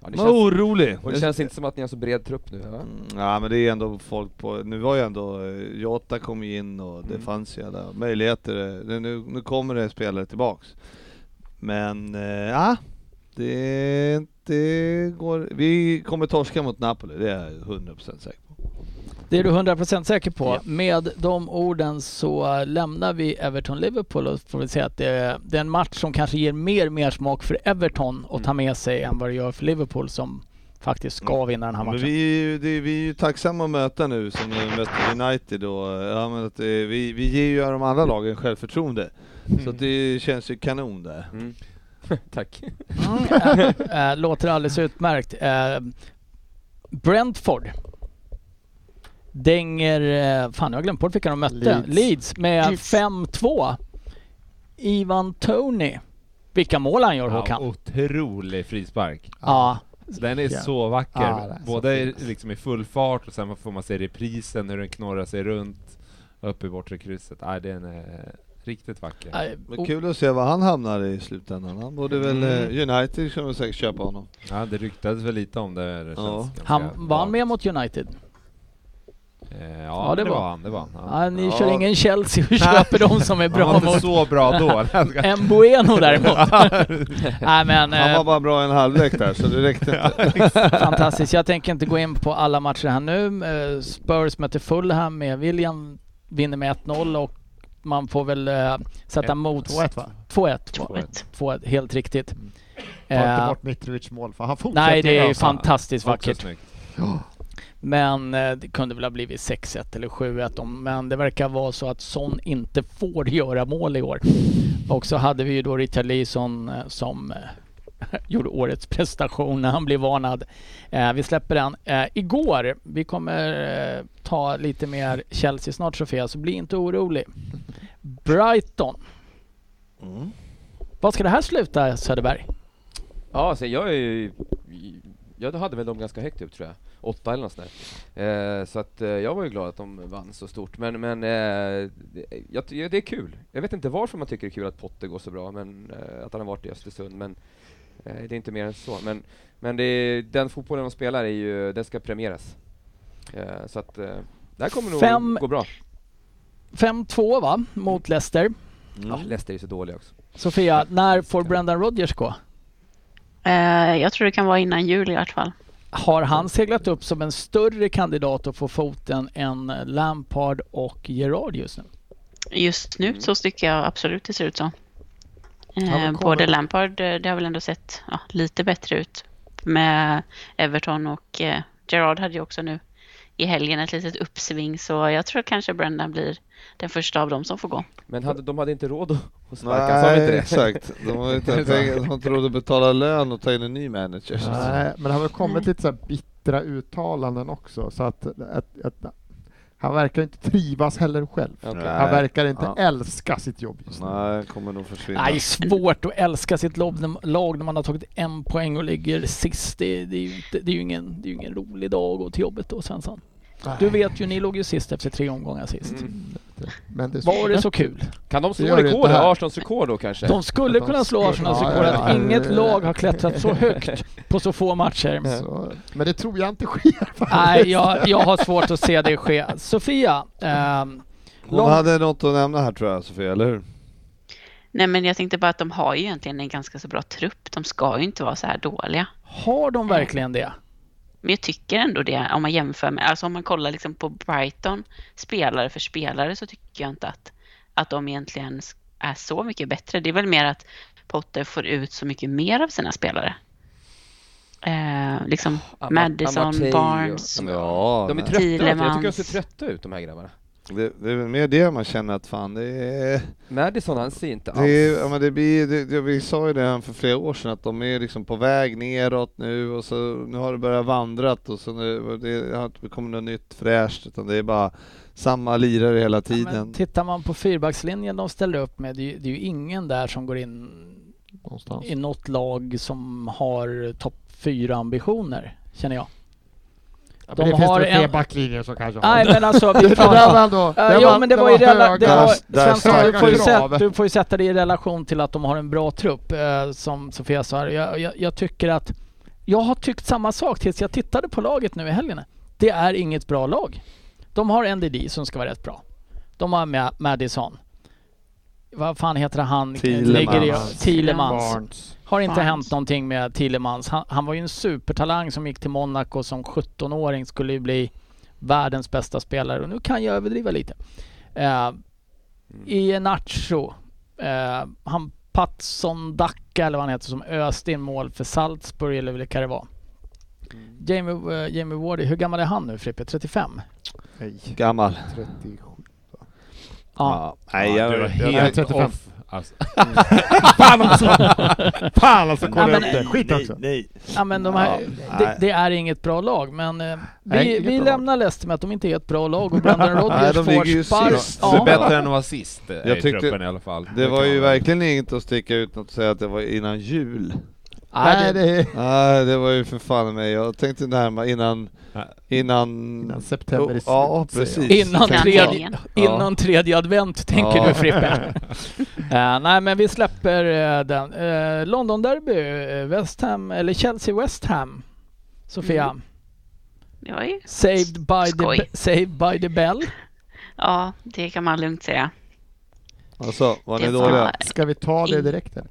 Ja, det känns, orolig! och det känns inte som att ni har så bred trupp nu. Ja? Mm, Ja men det är ändå folk på, nu var ju ändå, eh, Jota kom ju in och det Mm. fanns ju alla möjligheter. Det- Nu, nu kommer det spelare tillbaks. Men eh, ja, det, det går, vi kommer torska mot Napoli, det är jag 100% säker på. Det är du 100% säker på. Ja. Med de orden så lämnar vi Everton-Liverpool och får vi säga att det är, det är en match som kanske ger mer mer smak för Everton att ta med sig än vad det gör för Liverpool som faktiskt ska vinna den här Men matchen. vi, är ju- det, vi är ju tacksamma att möta nu som vi mötte United och ja, men att, eh, vi, vi ger ju de andra lagen självförtroende. Så att det känns ju kanon där. Mm. *laughs* Tack. Mm, äh, äh, låter alldeles utmärkt. Äh, Brentford dänger, äh, fan jag har glömt bort vilka de mötte, Leeds, Leeds. med Leeds. 5-2. Ivan Tony. Vilka mål han gör Ja, Håkan. otrolig frispark. Ja. Den är Ja. så vacker. Ja, är så Både fin. liksom i full fart och sen får man se reprisen hur den knorrar sig runt upp i bortre krysset. Nej, den är riktigt vacker. Äh, Men kul att se var han hamnar i slutändan. Han borde väl, Mm. eh, United skulle väl säkert köpa honom. Ja, det ryktades väl lite om det. det känns Ja. han, var han med mot United? Eh, ja, Ja, det det, var- var han. Det var han. Ja. Ja, ni Ja. kör ingen Chelsea och köper de som är Han bra var inte mot så bra då. en *laughs* Bueno däremot. *laughs* *laughs* Nej men Han eh, var bara bra i en halvlek där så det räckte inte. fantastiskt. Jag tänker inte gå in på alla matcher här nu. Eh, Spurs möter Fulham med William, vinner med 1-0 och man får väl eh, sätta mot 2-1 va? 2-1. 2-1. 2-1, helt riktigt. Ta inte Eh, bort Mitrovic mål för han fortsätter nej, det är ju fantastiskt vackert. Men eh, det kunde väl ha blivit 6-1 eller 7-1 om, men det verkar vara så att Son inte får *laughs* göra mål i år. Och så hade vi ju då Richard Leeson eh, som eh, *laughs* gjorde årets prestation när han blev varnad. Eh, vi släpper den. Eh, igår, vi kommer eh, ta lite mer Chelsea snart Sofia, så bli inte orolig. Brighton. Mm. Vad ska det här sluta Söderberg? Ja, så jag är ju... Jag hade väl dem ganska högt upp tror jag. Åtta eller något sånt där. Eh, så att eh, jag var ju glad att de vann så stort. Men, men eh, det, det är kul. Jag vet inte varför man tycker det är kul att Potter går så bra, men eh, att han har varit i Östersund. Men eh, det är inte mer än så. Men, men det är, den fotbollen de spelar är ju, den ska premieras. Eh, så att eh, det här kommer nog Fem- gå bra. 5-2 va, mot Leicester. Ja, Leicester är så dåliga också. Sofia, när får Brendan Rodgers gå? Eh, jag tror det kan vara innan jul i alla fall. Har han seglat upp som en större kandidat att få foten än Lampard och Gerard just nu? Just nu Mm. så tycker jag absolut det ser ut så. Eh, både Lampard, det har väl ändå sett ja, lite bättre ut med Everton och eh, Gerard hade ju också nu i helgen ett litet uppsving så jag tror kanske Brendan blir den första av dem som får gå. Men hade, de hade inte råd att- sparka, sa vi inte Nej, det? exakt. De har inte, *laughs* pengar, de har inte råd att betala lön och ta in en ny manager. Nej, men det har väl kommit Nej. lite så här bittra uttalanden också så att, att, att han verkar inte trivas heller själv. Nej. Han verkar inte Ja. älska sitt jobb just nu. Nej, kommer nog försvinna. Nej, svårt att älska sitt lag när- man har tagit en poäng och ligger sist. Det, det, är, ju inte, det, är, ju ingen, det är ingen rolig dag att gå till jobbet då Svensson. Du vet ju, ni låg ju sist efter tre omgångar sist. Mm. Men det Var det så kul? Kan de slå gör det rekord? inte här. Arsenals rekord då kanske? De skulle De kunna slå Arsenals Ja, rekord ja, att ja. inget lag har klättrat så *laughs* högt på så få matcher. Så, men det tror jag inte sker. *laughs* Nej, jag, jag har svårt att se det ske. Sofia, ehm, Hon lång- hade något att nämna här tror jag Sofia, eller hur? Nej men jag tänkte bara att de har ju egentligen en ganska så bra trupp. De ska ju inte vara så här dåliga. har de verkligen det? Men jag tycker ändå det om man jämför med, alltså om man kollar liksom på Brighton spelare för spelare så tycker jag inte att, att de egentligen är så mycket bättre. Det är väl mer att Potter får ut så mycket mer av sina spelare. Eh, liksom Madison, Barnes. Ja, De är trötta, jag tycker de ser trötta ut de här grabbarna. Det, det är mer det man känner att fan det är... Madison han ser inte alls... Det, är, ja, men det blir, det, det, vi sa ju det för flera år sedan att de är liksom på väg neråt nu och så nu har det börjat vandrat och så nu, det har inte kommit något nytt fräscht utan det är bara samma lirare hela Ja, tiden. men tittar man på fyrbackslinjen de ställer upp med, det är, ju- det är ju ingen där som går in Någonstans. i något lag som har topp fyra ambitioner, känner jag. Ja, de det finns har det fler en- backlinjer som kanske har Nej men alltså, *laughs* vi det. Det där pratar... var ändå... Ja, ja men det var ju rela- det Där- var, där Svensson, du, starka får ju sätta, du får ju sätta det i relation till att de har en bra trupp, eh, som Sofia sa. Jag, jag, jag tycker att... Jag har tyckt samma sak tills jag tittade på laget nu i helgen. Det är inget bra lag. De har NDD som ska vara rätt bra. De har Ma- Madison. Vad fan heter han? Thielemans. Thielemans. Har inte Barnes. hänt någonting med Thielemans. Han, han var ju en supertalang som gick till Monaco som 17-åring. Skulle ju bli världens bästa spelare. Och nu kan jag överdriva lite. Eh, I Nacho, eh, han Patson Dacca eller vad han heter som öste in mål för Salzburg eller vilka det var. Jamie, eh, Jamie Wardy, hur gammal är han nu Frippe? 35? Nej, Gammal. 37. Ja. Nej, Ja, jag, var jag, helt 35. off. Alltså. *laughs* Fan också! Fan alltså, kolla upp det. Skit också. nej. Ja men de här, Ja, det, nej. det är inget bra lag men eh, Nej, vi, vi lämnar Leicester med att de inte är ett bra lag och Brendan *laughs* Nej, Rodgers de ligger ju får spark. sist. Det är Ja, bättre än att vara sist eh, Jag i tyckte- truppen i alla fall. Det var ju verkligen inget att sticka ut och säga att det var innan jul. Nej, det, Nej, det var ju för fan mig. Jag tänkte närma innan... Innan... innan september är Ja, precis. innan, tredje, innan tredje advent tänker Ja. du Frippe. *laughs* Eh, nej men vi släpper eh, den. Uh, London Derby, eh, West Ham, eller Chelsea West Ham. Sofia, Mm. Saved, by the, Skoj. saved by the bell. *laughs* ja, det kan man lugnt säga. Alltså, var ni dåliga? Ska vi ta det direkt eller?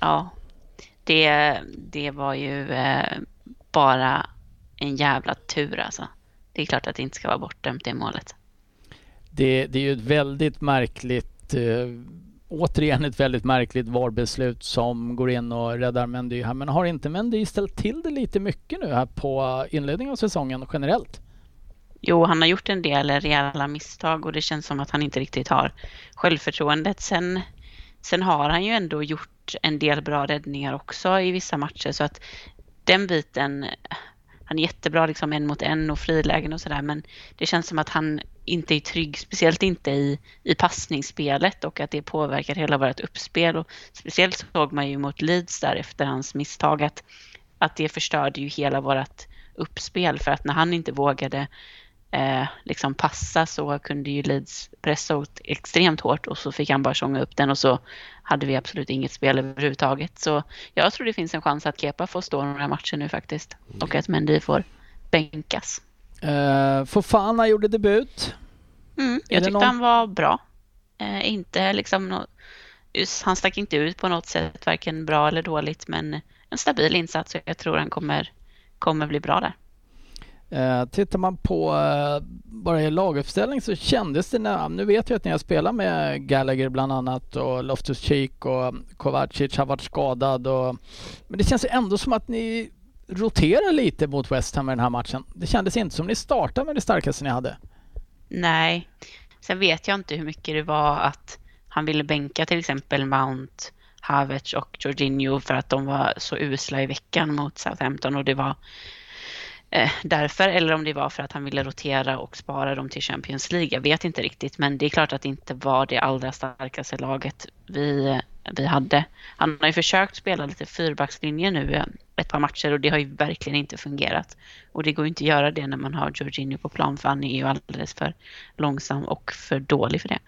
ja, det, det var ju eh, bara en jävla tur alltså. Det är klart att det inte ska vara bortdömt det målet. Det, det är ju ett väldigt märkligt, eh, återigen ett väldigt märkligt VAR-beslut som går in och räddar Mendy här. Men har inte Mendy ställt till det lite mycket nu här på inledningen av säsongen generellt? Jo, han har gjort en del rejäla misstag och det känns som att han inte riktigt har självförtroendet. Sen, sen har han ju ändå gjort en del bra räddningar också i vissa matcher så att den biten, han är jättebra liksom en mot en och frilägen och sådär men det känns som att han inte är trygg, speciellt inte i, i passningsspelet och att det påverkar hela vårt uppspel. Och speciellt såg man ju mot Leeds där efter hans misstag att, att det förstörde ju hela vårt uppspel för att när han inte vågade eh, liksom passa så kunde ju Leeds pressa ut extremt hårt och så fick han bara sjunga upp den och så hade vi absolut inget spel överhuvudtaget. Så jag tror det finns en chans att Kepa får stå några matcher nu faktiskt och att Mendy får bänkas. Uh, Fofana gjorde debut. Mm, jag tyckte någon- han var bra. Eh, inte liksom just- han stack inte ut på något sätt, varken bra eller dåligt, men en stabil insats och jag tror han kommer, kommer bli bra där. Eh, tittar man på eh, bara i laguppställning så kändes det, när, nu vet jag att ni har spelat med Gallagher bland annat och Loftus Cheek och Kovacic har varit skadad och, men det känns ändå som att ni roterar lite mot West Ham i den här matchen. Det kändes inte som ni startade med det starkaste ni hade. Nej. Sen vet jag inte hur mycket det var att han ville bänka till exempel Mount, Havertz och Jorginho för att de var så usla i veckan mot Southampton och det var eh, därför eller om det var för att han ville rotera och spara dem till Champions League. Jag vet inte riktigt men det är klart att det inte var det allra starkaste laget vi, eh, vi hade. Han har ju försökt spela lite fyrbackslinje nu eh, ett par matcher och det har ju verkligen inte fungerat. Och det går ju inte att göra det när man har Jorginho på plan för han är ju alldeles för långsam och för dålig för det.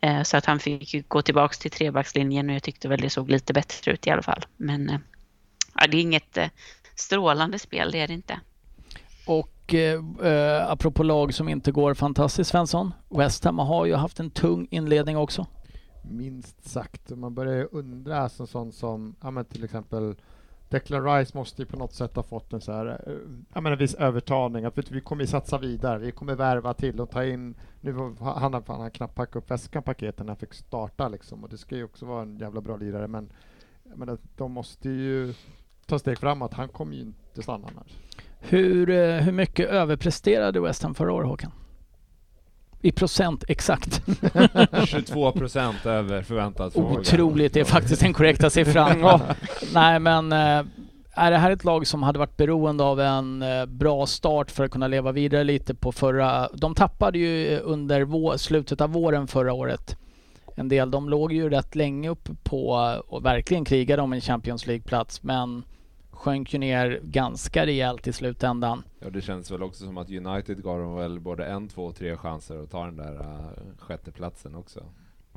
Eh, Så att han fick ju gå tillbaks till trebackslinjen och jag tyckte väl det såg lite bättre ut i alla fall. Men eh, det är inget eh, strålande spel, det är det inte. Och eh, eh, apropå lag som inte går fantastiskt Svensson, West Ham har ju haft en tung inledning också. Minst sagt. Man börjar ju undra som sånt som, ja men till exempel Declan Rice måste ju på något sätt ha fått en så här, eh, jag menar viss övertalning, att vi kommer satsa vidare, vi kommer värva till och ta in, nu han har han har knappt packat upp väskan paketen när han fick starta liksom och det ska ju också vara en jävla bra lirare men jag menar, de måste ju ta steg framåt, han kommer ju inte stanna annars. Hur, eh, hur mycket överpresterade West Ham förra året Håkan? I procent exakt. *laughs* 22 procent över förväntad förmåga. Otroligt, det är faktiskt den korrekta siffran. *laughs* Ja. Nej men eh, är det här ett lag som hade varit beroende av en eh, bra start för att kunna leva vidare lite på förra... De tappade ju under vå- slutet av våren förra året en del. De låg ju rätt länge uppe på och verkligen krigade om en Champions League-plats men sjönk ju ner ganska rejält i slutändan. Ja, det känns väl också som att United gav dem väl både en, två, tre chanser att ta den där uh, sjätteplatsen också.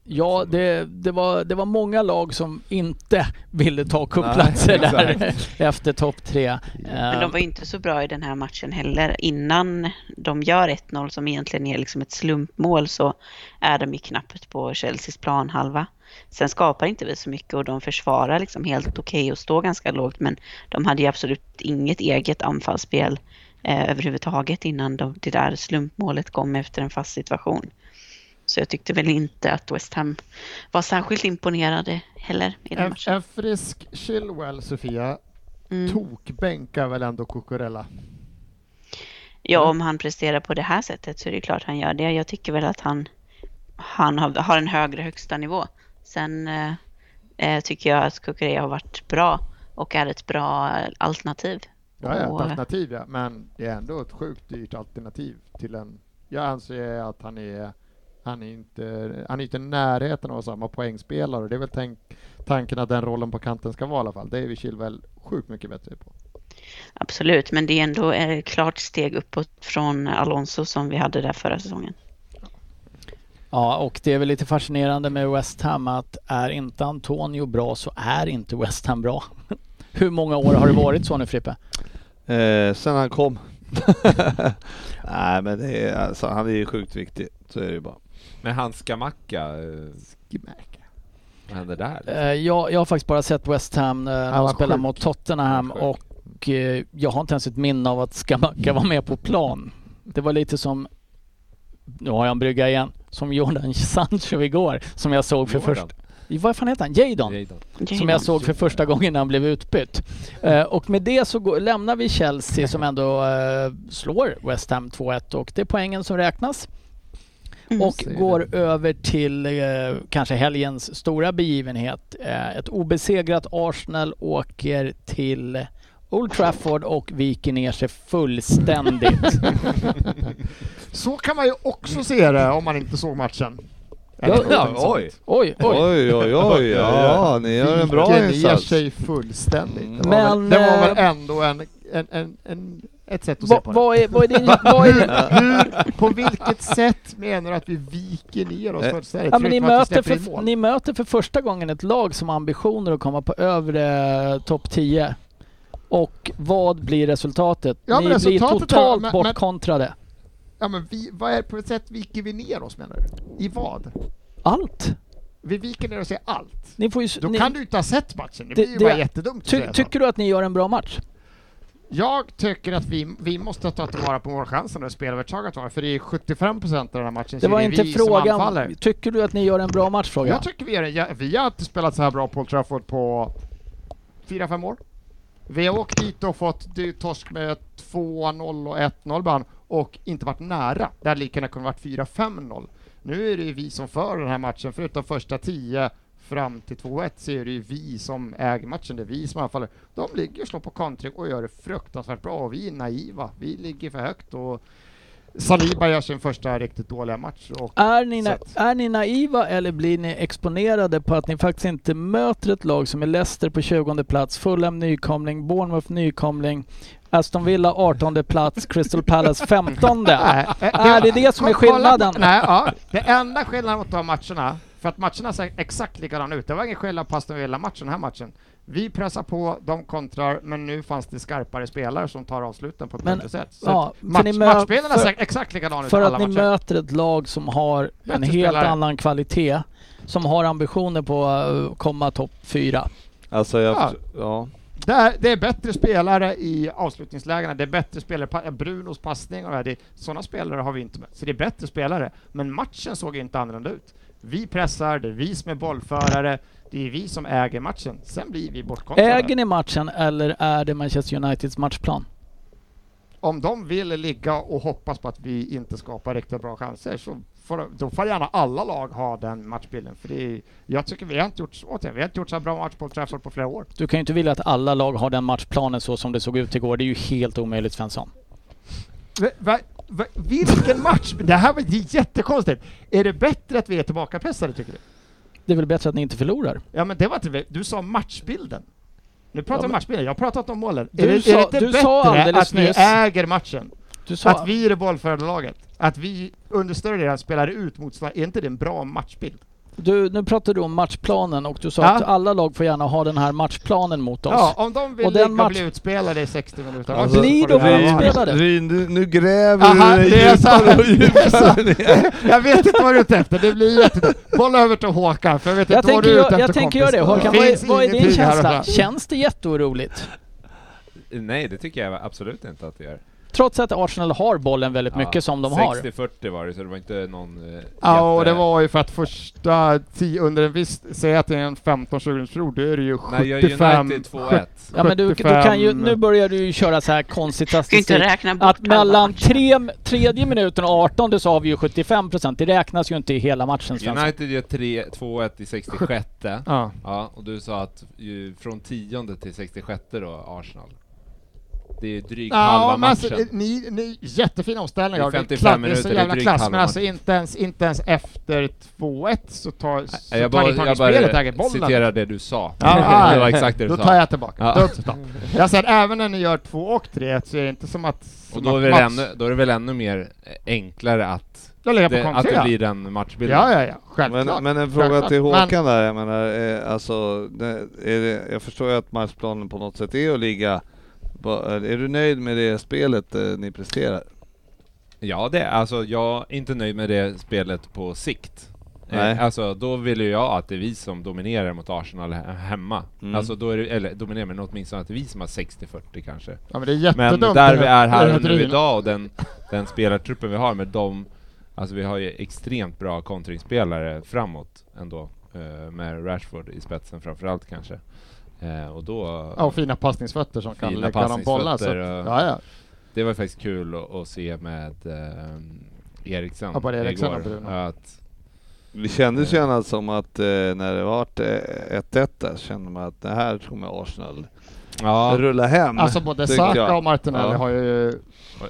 Ja, det, det, var, det var många lag som inte ville ta cupplatser *laughs* där efter topp tre. Men de var inte så bra i den här matchen heller. Innan de gör 1-0 som egentligen är liksom ett slumpmål så är de ju knappt på Chelseas planhalva. Sen skapar inte vi så mycket och de försvarar liksom helt okej och står ganska lågt men de hade ju absolut inget eget anfallsspel eh, överhuvudtaget innan de, det där slumpmålet kom efter en fast situation. Så jag tyckte väl inte att West Ham var särskilt imponerade heller i den En, matchen. en frisk Chilwell, Sofia, Mm. tokbänkar väl ändå Cucurella? Ja, om han presterar på det här sättet så är det klart han gör det. Jag tycker väl att han, han har, har en högre högsta nivå. Sen eh, eh, tycker jag att Kukurea har varit bra och är ett bra alternativ. Ja, ja, Och, ett alternativ ja, men det är ändå ett sjukt dyrt alternativ till en... Jag anser att han är han är inte, han är inte i närheten av samma poängspelare och det är väl tänk, tanken att den rollen på kanten ska vara i alla fall. Det är vi Chilwell sjukt mycket bättre på. Absolut, men det är ändå ett klart steg uppåt från Alonso som vi hade där förra säsongen. Ja, och det är väl lite fascinerande med West Ham att är inte Antonio bra så är inte West Ham bra. *laughs* Hur många år har det varit så nu Frippe? Eh, sen han kom. *laughs* Nej men det är, alltså, han är ju sjukt viktig, så är det ju bara. Men hans Skamacka, eh, vad händer där? liksom? Eh, jag, jag har faktiskt bara sett West Ham när Han de var spelar sjuk. mot Tottenham Han och eh, jag har inte ens ett minne av att Skamacka var med på plan. Det var lite som, nu har jag en brygga igen, som Jordan *laughs* Sancho igår som jag såg för första... Vad fan heter han? Jadon? Jadon. Som jag såg för första gången när han blev utbytt. Eh, och med det så går, lämnar vi Chelsea som ändå eh, slår West Ham 2-1 och det är poängen som räknas. Mm. Och det. går över till eh, kanske helgens stora begivenhet. Ett obesegrat Arsenal åker till Old Trafford och viker ner sig fullständigt. *laughs* Så kan man ju också se det om man inte såg matchen. Ja, oj. Oj, oj. Oj oj oj, ja ni gör en bra Viker ner insats. sig fullständigt. Det var, väl, Men, det var väl eh, ändå en, en, en, en, ett sätt att se Va, på det. vad, är, vad, är din, *laughs* vad, är, Hur, på vilket sätt menar du att vi viker ner oss Eh, fullständigt? ja, men ni, möter för, ni möter för första gången ett lag som har ambitioner att komma på övre topp 10. Och vad blir resultatet? Ja, men ni blir resultatet är- totalt men- men- bortkontrade. Ja, men vi, vad är på ett sätt viker vi ner oss menar du? I vad? Allt. Vi viker ner oss i allt. Ni får ju, Då ni, kan du inte ha sett matchen. Det, Det- blir ju det- bara jättedumt ty, tycker du att ni gör en bra match? Jag tycker att vi, vi måste ta tillvara på målchansen och spelarövertaget var, för det är 75 procent av den här matchen Det var är inte vi frågan. Tycker du att ni gör en bra match? Fråga. Jag tycker vi, är, ja, vi har inte spelat så här bra på Old Trafford på 4-5 år. Vi har åkt dit och fått det torsk med 2-0 och 1-0 ibland och inte varit nära. Det hade lika gärna kunnat varit 4-5-0. Nu är det ju vi som för den här matchen, förutom första 10 fram till 2-1 så är det ju vi som äger matchen, det är vi som anfaller. De ligger och slår på kontring och gör det fruktansvärt bra och vi är naiva. Vi ligger för högt och Saliba gör sin första riktigt dåliga match. Är ni, na- är ni naiva eller blir ni exponerade på att ni faktiskt inte möter ett lag som är Leicester på 20 plats, Fulham nykomling, Bournemouth nykomling, Aston Villa 18 plats, Crystal Palace *laughs* 15 Nej, Är det det som är skillnaden? Nej, ja. Det enda skillnaden mot de matcherna, för att matcherna ser exakt likadana ut. Det var ingen skillnad på Aston Villa-matchen, den här matchen. Vi pressar på, de kontrar, men nu fanns det skarpare spelare som tar avsluten på ett Men- bättre sätt. Så ja, match, matchspelarna ser exakt likadana ut För alla att ni matcher. möter ett lag som har en Bättre helt spelare. annan kvalitet, som har ambitioner på att komma topp 4. Alltså jag, Ja. ja. Det är, det är bättre spelare i avslutningslägena, det är bättre spelare, pa- Brunos passning och det, sådana spelare har vi inte med. Så det är bättre spelare, men matchen såg inte annorlunda ut. Vi pressar, det är vi som är bollförare, det är vi som äger matchen. Sen blir vi bortkontrade. Äger ni matchen eller är det Manchester Uniteds matchplan? Om de vill ligga och hoppas på att vi inte skapar riktigt bra chanser så får, då får gärna alla lag ha den matchbilden. För det är, jag tycker vi har inte gjort, återigen, vi har inte gjort så bra match på Trafford på flera år. Du kan ju inte vilja att alla lag har den matchplanen så som det såg ut igår. Det är ju helt omöjligt Svensson. Va, vilken match! Det här var jättekonstigt. Är det bättre att vi är tillbakapressade tycker du? Det är väl bättre att ni inte förlorar? Ja men det var inte Du sa matchbilden. Nu pratar Ja, vi men- matchbilden, jag har pratat om målen. Du är det, sa- är det inte bättre att nyss- äger matchen? Sa... Att vi är det bollförande laget? Att vi under större delen spelar ut motståndare? Är inte det en bra matchbild? Du, nu pratar du om matchplanen och du sa Ja. att alla lag får gärna ha den här matchplanen mot oss. Ja, om de vill Och den match- bli utspelade i 60 minuter. Alltså, Blir de utspelade? Ry, nu, nu gräver Aha, du dig det är så djupare och djupare *laughs* ner. Jag vet inte vad du är ute efter, det blir jättedumt. Bolla över till Håkan, för jag vet Jag inte vad du är ute efter jag tänker göra det. Håkan, vad är, vad är din känsla? Känns det jätteoroligt? Nej, det tycker jag absolut inte att det gör. Trots att Arsenal har bollen väldigt mycket som de har. 60-40 var det, så det var inte någon... Eh, Ja, och jätte- det var ju för att första tio, under en viss, säg att det är en 15-20 period, då är det ju Nej, jag 75... United 2-1. Ja men du, du 75 kan ju, nu börjar du ju köra så här konstig Ska inte statistik. räkna bort Att mellan tre, tredje minuten och 18 så har vi ju 75 procent. Det räknas ju inte i hela matchen. United gör 3 2-1 i 66 Ja. Ja, och du sa att ju, från tionde till 66 då, Arsenal. Det är drygt Ja, halva men alltså, matchen. ni, ni, jättefina omställningar. Det är och det är 55 klass- det är minuter, så det är jävla klass, halva men alltså matchen. inte ens, inte ens efter 2-1 så tar, så jag bara, ni tag i jag bara bollen. citerar det du sa. Ja, *laughs* det ja, var exakt det du Då sa. tar jag tillbaka. Ja. Citat. Jag säger även när ni gör 2 och 3 så är det inte som att... Och som då är, att det Mats- ännu, då är det väl ännu mer enklare att det, att det blir den matchbilden. Ja, ja, ja. Självklart. Men, men en fråga Självklart. till Men- Håkan där, jag menar, eh, alltså, det, är det, jag förstår ju att matchplanen på något sätt är att ligga, är du nöjd med det spelet eh, ni presterar? Ja, det är, alltså jag är inte nöjd med det spelet på sikt. Nej. Eh, alltså då vill ju jag att det är vi som dominerar mot Arsenal he- hemma. Mm. Alltså då är det, eller dominerar men åtminstone att det är vi som har 60-40 kanske. Ja, men det är Men där vi är här nu idag och den, den spelartruppen vi har med dem, alltså vi har ju extremt bra kontringsspelare framåt ändå. eh, Med Rashford i spetsen framförallt kanske. Eh, Och då... Ja, och fina passningsfötter som kan Fina lägga de bollarna. Så, ja, ja. Det var faktiskt kul att, att se med eh, Eriksen Ja, både Eriksen och igår. Att, Det kändes ju annars som att eh, när det var 1-1 där så kände man att det här kommer Arsenal ja, rulla hem. Alltså både Saka jag. och Martinelli Ja. har ju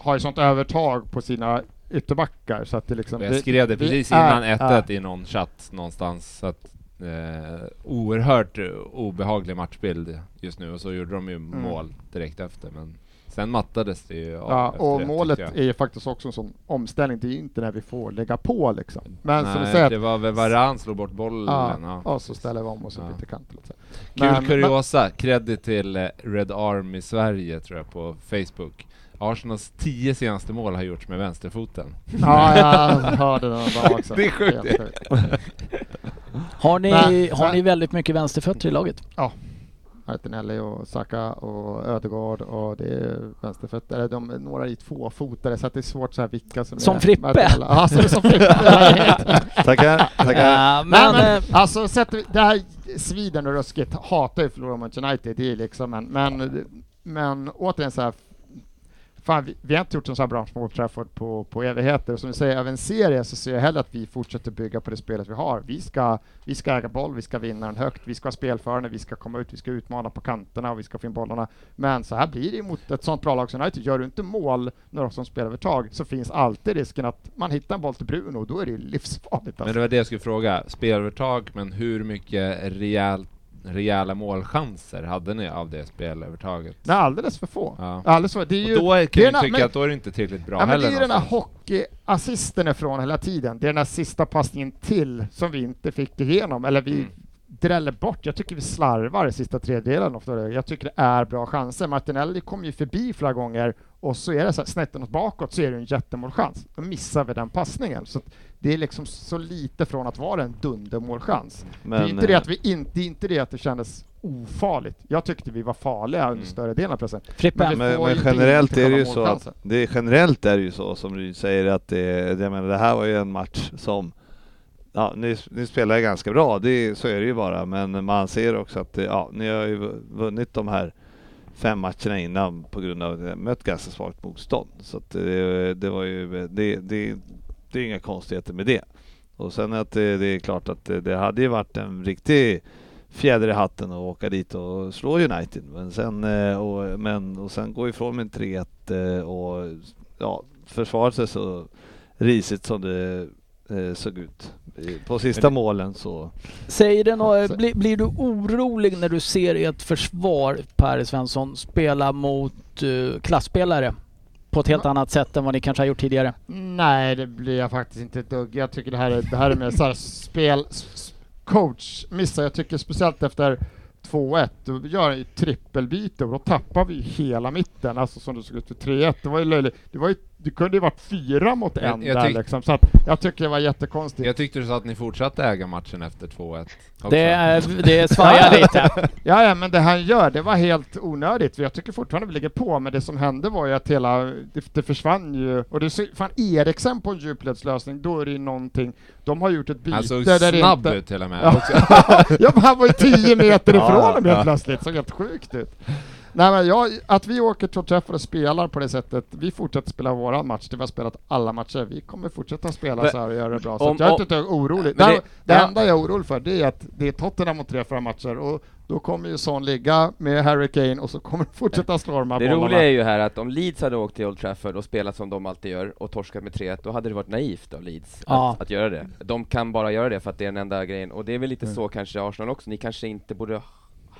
har ju sånt övertag på sina ytterbackar så att det liksom... jag skrev det precis innan 1-1 i någon chatt någonstans. Så att, eh, oerhört obehaglig matchbild just nu och så gjorde de ju mål direkt efter. Men sen mattades det ju Mm. Ja, och det, målet är ju faktiskt också en sån omställning. Det är ju inte när vi får lägga på liksom. Men som du Nej, säger, det var väl Varann slog bort bollen. ja, Ja. och så ställer vi om och så Ja. byter kant. Lite. Kul Men- kuriosa, credit till eh, Red Army Sverige tror jag på Facebook. Arsenals tio senaste mål har gjorts med vänsterfoten. Ja, jag *laughs* hörde där också. Det är sjukt. Har ni, Nej, har nej. ni väldigt mycket vänsterfötter i laget? Martinelli och Saka och Ödegaard och det är vänsterfötter, eller de, några i tvåfotare så att det är svårt så här vilka som Som är Frippe? Martinelli. Ja, som, som Frippe. *laughs* Tackar, tackar. Äh, Men, men, men eh, alltså vi, det här sviden och ruskigt, hatar ju förlora mot United, det är liksom en, men, men återigen så här, fan vi, vi har inte gjort en så här bra match mot Trafford på, på evigheter, och som du säger, även serie så ser jag hellre att vi fortsätter bygga på det spelet vi har. Vi ska, vi ska äga boll, vi ska vinna den högt, vi ska ha spelförande, vi ska komma ut, vi ska utmana på kanterna och vi ska få in bollarna. Men så här blir det mot ett sånt bra lag som United. Gör du inte mål när som spelar övertag så finns alltid risken att man hittar en boll till Bruno och då är det livsfarligt. Men Alltså. det var det jag skulle fråga, spelövertag, men hur mycket rejäl, rejäla målchanser hade ni av det spelövertaget? Nej, alldeles för få. Ja. Alldeles för, det är Och ju, då är- kan jag tycka men- att då är det inte tillräckligt bra ja, men heller det är den här hockeyassisten ifrån hela tiden. Det är den här sista passningen till som vi inte fick igenom, eller vi Mm. dräller bort. Jag tycker vi slarvar i sista tredjedelen ofta. Jag tycker det är bra chanser. Martinelli kommer ju förbi flera gånger och så är det så här, snett något bakåt så är det en jättemålchans. Då missar vi den passningen. Så att det är liksom så lite från att vara en dundermålchans. det är Men, inte det eh, att vi inte, det är inte det att det kändes ofarligt. Jag tyckte vi var farliga under Mm. större delen av pressen. Men, men ju generellt är det ju så att, det är, generellt är det ju så som du säger att det, jag menar, det här var ju en match som Ja, ni, ni spelar ganska bra, det, så är det ju bara, men man ser också att det, ja, ni har ju vunnit de här fem matcherna innan på grund av att ni mött ganska svagt motstånd. Så att det, det var ju, det, det, det är inga konstigheter med det. Och sen att det, det är klart att det, det hade ju varit en riktig fjäder i hatten att åka dit och slå United. Men sen, och, men, och sen gå ifrån med en 3-1 och ja, försvara sig så risigt som det såg ut. På sista målen så... säger det nå- Så- blir, blir du orolig när du ser ert försvar, Per Svensson, spela mot uh, klassspelare på ett helt annat sätt än vad ni kanske har gjort tidigare? Nej, det blir jag faktiskt inte ett dugg. Jag tycker det här är, det här är mer så här spel, s- s- coach missar. Jag tycker speciellt efter 2-1, då gör ett trippelbyte och då tappar vi hela mitten, alltså som det såg ut för 3-1. Det var ju löjligt. Det var ju det kunde ju varit fyra mot Jag- en jag där tyck- liksom. Så att jag tycker det var jättekonstigt. Jag tyckte du sa att ni fortsatte äga matchen efter 2-1. också. Det, är- det svajar lite. *laughs* Ja, ja, men det han gör, det var helt onödigt. För jag tycker fortfarande vi ligger på, men det som hände var ju att hela, det, det försvann ju. Och det ser, fan Eriksen på en djupledslösning, då är det ju någonting, de har gjort ett byte Han såg där det snabb inte... ut till och med. *laughs* Ja, han var ju 10 meter Ja, ifrån dem helt ja. plötsligt, såg helt sjukt ut. Nej men jag, att vi åker till Trafford och spelar på det sättet, vi fortsätter spela våran match, det vi har spelat alla matcher, vi kommer fortsätta spela Men- så här och göra det bra. Så om- att jag är inte ett orolig. Det, det- det enda jag är orolig för, det är att det är Tottenham mot tre, fyra matcher och då kommer ju Son ligga med Harry Kane och så kommer de fortsätta slå de här Det bollarna. roliga är ju här att om Leeds hade åkt till Old Trafford och spelat som de alltid gör och torskat med 3-1, då hade det varit naivt av Leeds Ja. att, att göra det. De kan bara göra det för att det är den enda grejen, och det är väl lite Mm. så kanske Arsenal också, ni kanske inte borde ha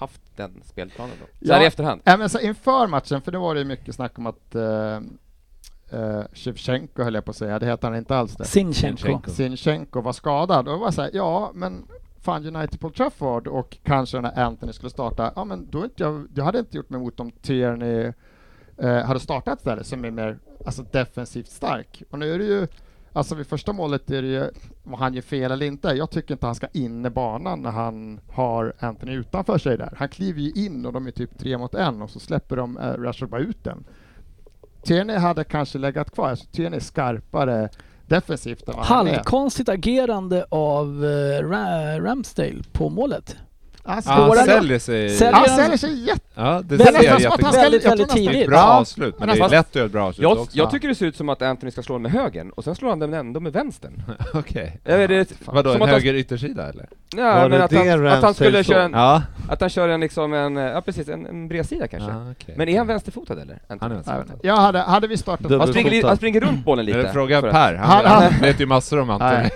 haft den spelplanen då? Så Ja. här i efterhand. Ja, men så inför matchen, för det var det ju mycket snack om att uh, uh, Shevchenko höll jag på att säga, det heter han inte alls det. Sinchenko. Sinchenko var skadad och det var så här, ja men fan United på Trafford och kanske när Anthony skulle starta, ja men då inte jag, jag hade inte gjort mig emot om Tierney eh, hade startat istället som är mer alltså defensivt stark. Och nu är det ju, alltså vid första målet är det ju, om han gör fel eller inte, jag tycker inte han ska in i banan när han har Anthony utanför sig där. Han kliver ju in och de är typ tre mot en och så släpper de eh, Rashford bara ut den. Tierney hade kanske legat kvar, alltså Tierney är skarpare defensivt än vad han är. Halvkonstigt agerande av eh, Ra- Ramsdale på målet. Alltså, han Spårar- säljer sig... Säljer- han säljer sig jätte... Ja, det ser han Väldigt, jag väldigt tidigt. Bra avslut, men det är nästan- lätt att göra ett bra avslut Jag, också. jag tycker det ser ut som att Anthony ska slå den med högen, och sen slår han den ändå med vänstern. *laughs* Okej. Jag vet, det, Vadå, som en att han- höger yttersida eller? Ja, Var men att han, att han skulle köra en, Ja. att han kör en liksom en, ja precis, en, en bredsida kanske. Ah. Men är han vänsterfotad eller? Han är vänsterfotad. jag hade, hade vi startat... Han springer, han springer runt bollen lite. Fråga Per, han, Han- han han- vet ju massor om. *laughs* Nej.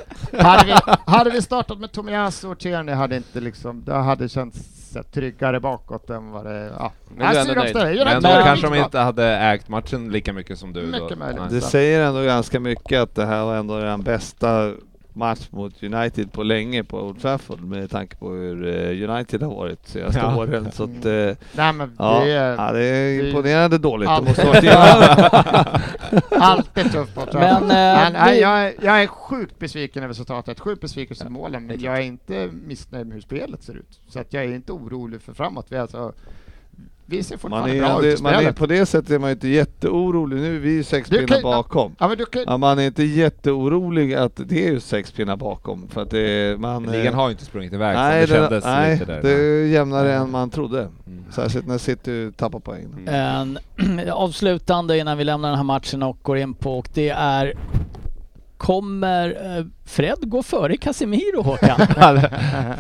hade, vi, startat med Tomiyasu och Tierney hade inte liksom, hade känts så tryggare bakåt än vad det... Ja. Men du är ändå nöjd. Men då kanske de inte hade ägt matchen lika mycket som du då. Mycket. Nej. Det säger ändå ganska mycket att det här var ändå den bästa match mot United på länge på Old Trafford med tanke på hur eh, United har varit de senaste Ja. åren. Så att, eh, Nej men ja, det är ja, det är det- imponerande dåligt. Det Allt. måste *laughs* alltid tufft på Men, Men, eh, men jag, är, jag är sjukt besviken över resultatet, sjukt besviken över målen, men jag är inte missnöjd med hur spelet ser ut. Så att jag är inte orolig för framåt. Vi, är alltså, vi ser Man bra är, ut i det, man är, på det sättet är man ju inte jätteorolig. Nu är vi ju sex Du pinnar kan- bakom. Ja, men du kan, Ja, man är inte jätteorolig att det är ju sex pinnar bakom. För att det, man, Ligan eh, har ju inte sprungit iväg nej, som det kändes nej, lite där. det är jämnare än man trodde. Mm. Särskilt när City tappar poäng. Mm. En *clears throat* avslutande innan vi lämnar den här matchen och går in på och det är Kommer eh, Fred gå före Casemiro Håkan? *laughs*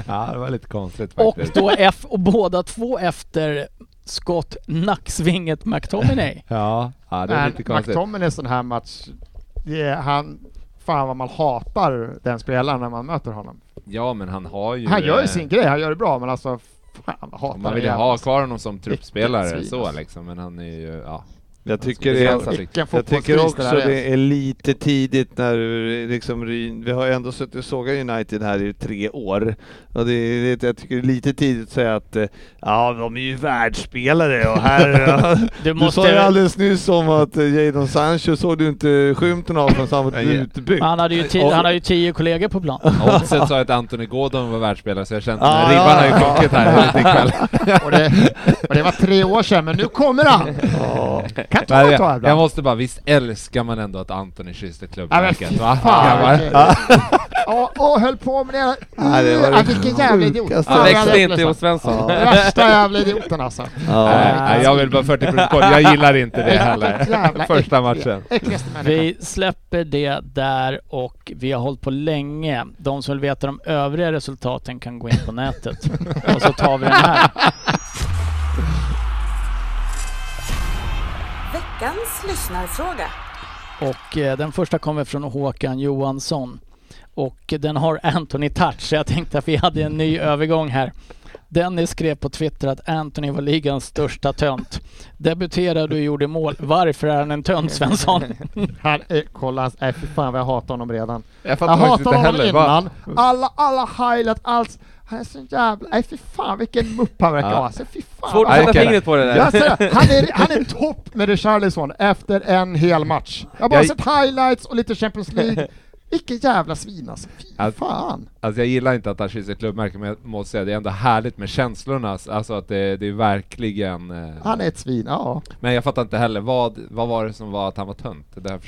ja, det var lite konstigt och faktiskt. då F och båda två efter skott nacksvinget McTominay. *laughs* Ja, ja, det är men lite konstigt. McTominay sån här match, det är, han, fan vad man hatar den spelaren när man möter honom. Ja, men han har ju... Han gör ju eh, sin grej, han gör det bra, men alltså fan vad hatar Man vill ju ha alltså. kvar honom som truppspelare så alltså. liksom, men han är ju, ja. Jag tycker det Vilken jag tycker också det är lite tidigt när du liksom, vi har ändå suttit och sågat United här i tre år. Och det är, jag tycker det är lite tidigt att säga att eh, ja, de är ju världsspelare och här... *laughs* Du Du sa ju måste... alldeles nyss om att eh, Jadon Sancho såg du inte skymten av förrän han var utbytt. Han hade ju tio, han har ju tio kollegor på plan. Oddset sa att Anthony Gordon var världsspelare så jag kände att ribban har ju sjunkit här *laughs* lite ikväll. och, det, och det var tre år sedan, men nu kommer han! Kan inte jag, ta jag ibland. måste bara, visst älskar man ändå att Anthony kysste Ja men klubbmärket fy fan! Ja, och höll på med det. Vilken jävla idiot! Han växte inte hos Svensson. Värsta jävla idioten alltså. Nej, jag vill bara 40 protokoll, jag gillar inte det heller. *laughs* Första matchen. Vi släpper det där och vi har hållit på länge. De som vill veta de övriga resultaten kan gå in på nätet. *laughs* Och så tar vi den här. Veckans lyssnarfråga. Och eh, den första kommer från Håkan Johansson. Och den har Anthony touch, så jag tänkte att vi hade en ny övergång här. Dennis skrev på Twitter att Anthony var ligans största tönt. Debuterade och gjorde mål. Varför är han en tönt, Svensson? *laughs* Han är, kolla, hans- nej fy fan vad jag hatar honom redan. Jag Jag hatar honom heller. Va? innan. Alla, alla highlight, allt. Han är så jävla, nej fy fan vilken mupp han verkar Ja. vara. Så fy fan. Svårt att sätta fingret på det där. Jag säger, *laughs* han, är, han är topp med Richarlison efter en hel match. Jag har bara Jag- sett highlights och lite Champions League. Vilken jävla svin alltså. Fy Alltså- fan. Alltså jag gillar inte att han kysser klubbmärken, men jag måste säga det är ändå härligt med känslorna, alltså att det, det är verkligen... eh, Han är ett svin, ja. Men jag fattar inte heller, vad, vad var det som var att han var tönt? Det här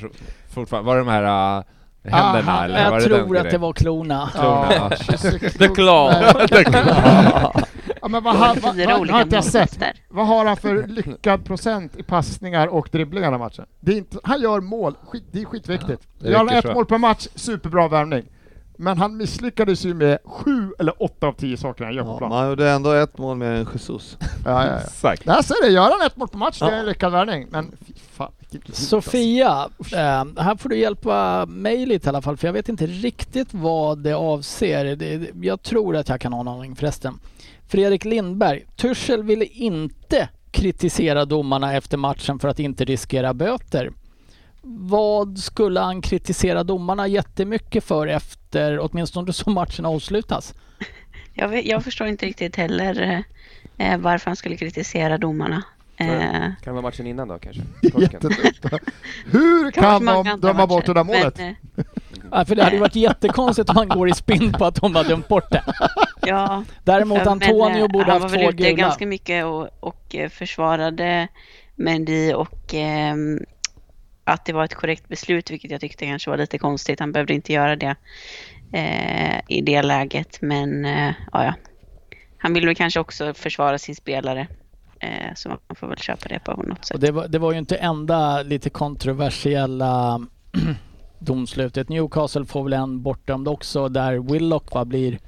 fortfarande, var det de här uh, händerna Aha, eller var Jag det den tror att det var klorna. Klorna, ja. ja. The Claw. *laughs* *laughs* ja men vad, har- vad, Fyra vad, olika har jag. Vad har han för lyckad procent i passningar och dribblingar den matchen? Det är inte, han gör mål, skit, det är skitviktigt. det gör han ett så. mål per match, superbra värvning. Men han misslyckades ju med sju eller åtta av tio saker han gör på Ja, plan. man gjorde ändå ett mål mer än Jesus. Ja, ja, ja. Exakt. Där ser du, gör han ett mål på match, det är Ja. en lyckad värvning. Men fy fan, idiot, Sofia, eh, här får du hjälpa mig lite i alla fall för jag vet inte riktigt vad det avser. Det, jag tror att jag kan ha en aning förresten. Fredrik Lindberg, Tuchel ville inte kritisera domarna efter matchen för att inte riskera böter. Vad skulle han kritisera domarna jättemycket för efter, åtminstone så matchen avslutas? Jag, vet, jag förstår inte riktigt heller eh, varför han skulle kritisera domarna. Eh, Kan det vara matchen innan då kanske? *laughs* Hur kan de döma bort det där målet? men, eh, Ja, för det hade varit jättekonstigt om han går i spinn på att de har dömt bort det. Ja, *laughs* Däremot men, Antonio eh, borde han haft var två väl ute gula. ganska mycket och, och eh, försvarade Mendy och ehm, att det var ett korrekt beslut, vilket jag tyckte kanske var lite konstigt. Han behövde inte göra det eh, i det läget, men eh, ja, ja. Han vill väl kanske också försvara sin spelare, eh, så man får väl köpa det på något sätt. Och det, var, det var ju inte enda lite kontroversiella *clears throat* domslutet. Newcastle får väl en bortdömd också där Willock va, blir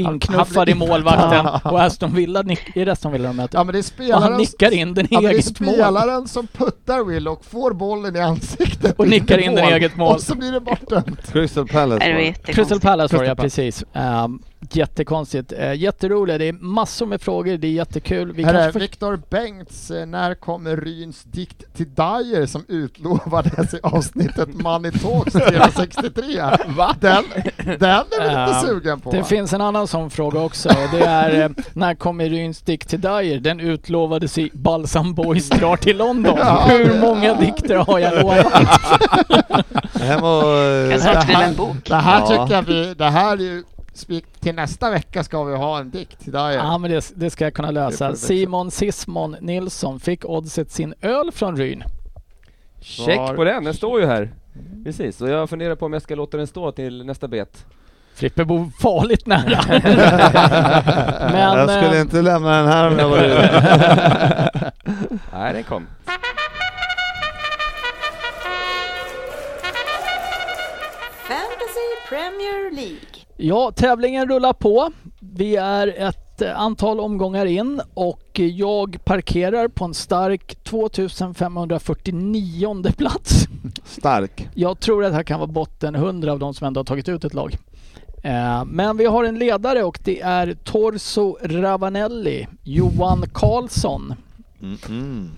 inknuffad i målvakten och Aston Villa, nick, är det Aston Villa de möter? Ja men det är och spelaren, han nickar in den i ja, men det är eget mål. spelaren som puttar Willock, får bollen i ansiktet Och nickar in den i eget mål. Och så blir det bortdömt. Crystal Palace. Crystal Palace var det, ja, precis. Um, jättekonstigt. Uh, jätteroligt. Det är massor med frågor. Det är jättekul. Vi Här är. Viktor Bengts, eh, när kommer Ryns dikt till Dyer som utlovades i avsnittet Money Talks 363? Va? Den, den är vi lite sugen på. Det finns en annan sån fråga också. Det är uh, när kommer Ryns dick till Dyer? Den utlovades i Balsam Boys drar till London. Ja, Hur det- många dikter har jag lovat? Hem och... Jag eh, skriva här- en bok. Det här Ja. tycker jag vi, det här är ju, spik- till nästa vecka ska vi ha en dikt Dyer. Ja, men det, det ska jag kunna lösa. Simon Sismon Nilsson fick oddset sin öl från Ryn. Check på den, den står ju här. Precis, och jag funderar på om jag ska låta den stå till nästa bet. Frippe bor farligt nära. *laughs* Men, jag skulle eh, inte lämna den här om jag var du. *laughs* Nej, den kom. Fantasy Premier League. Ja, tävlingen rullar på. Vi är ett eh, antal omgångar in och jag parkerar på en stark 2549 plats. *laughs* Stark. Jag tror att det här kan vara botten 100 av de som ändå har tagit ut ett lag. Eh, Men vi har en ledare och det är Torso Ravanelli, Johan Karlsson. Mm, mm.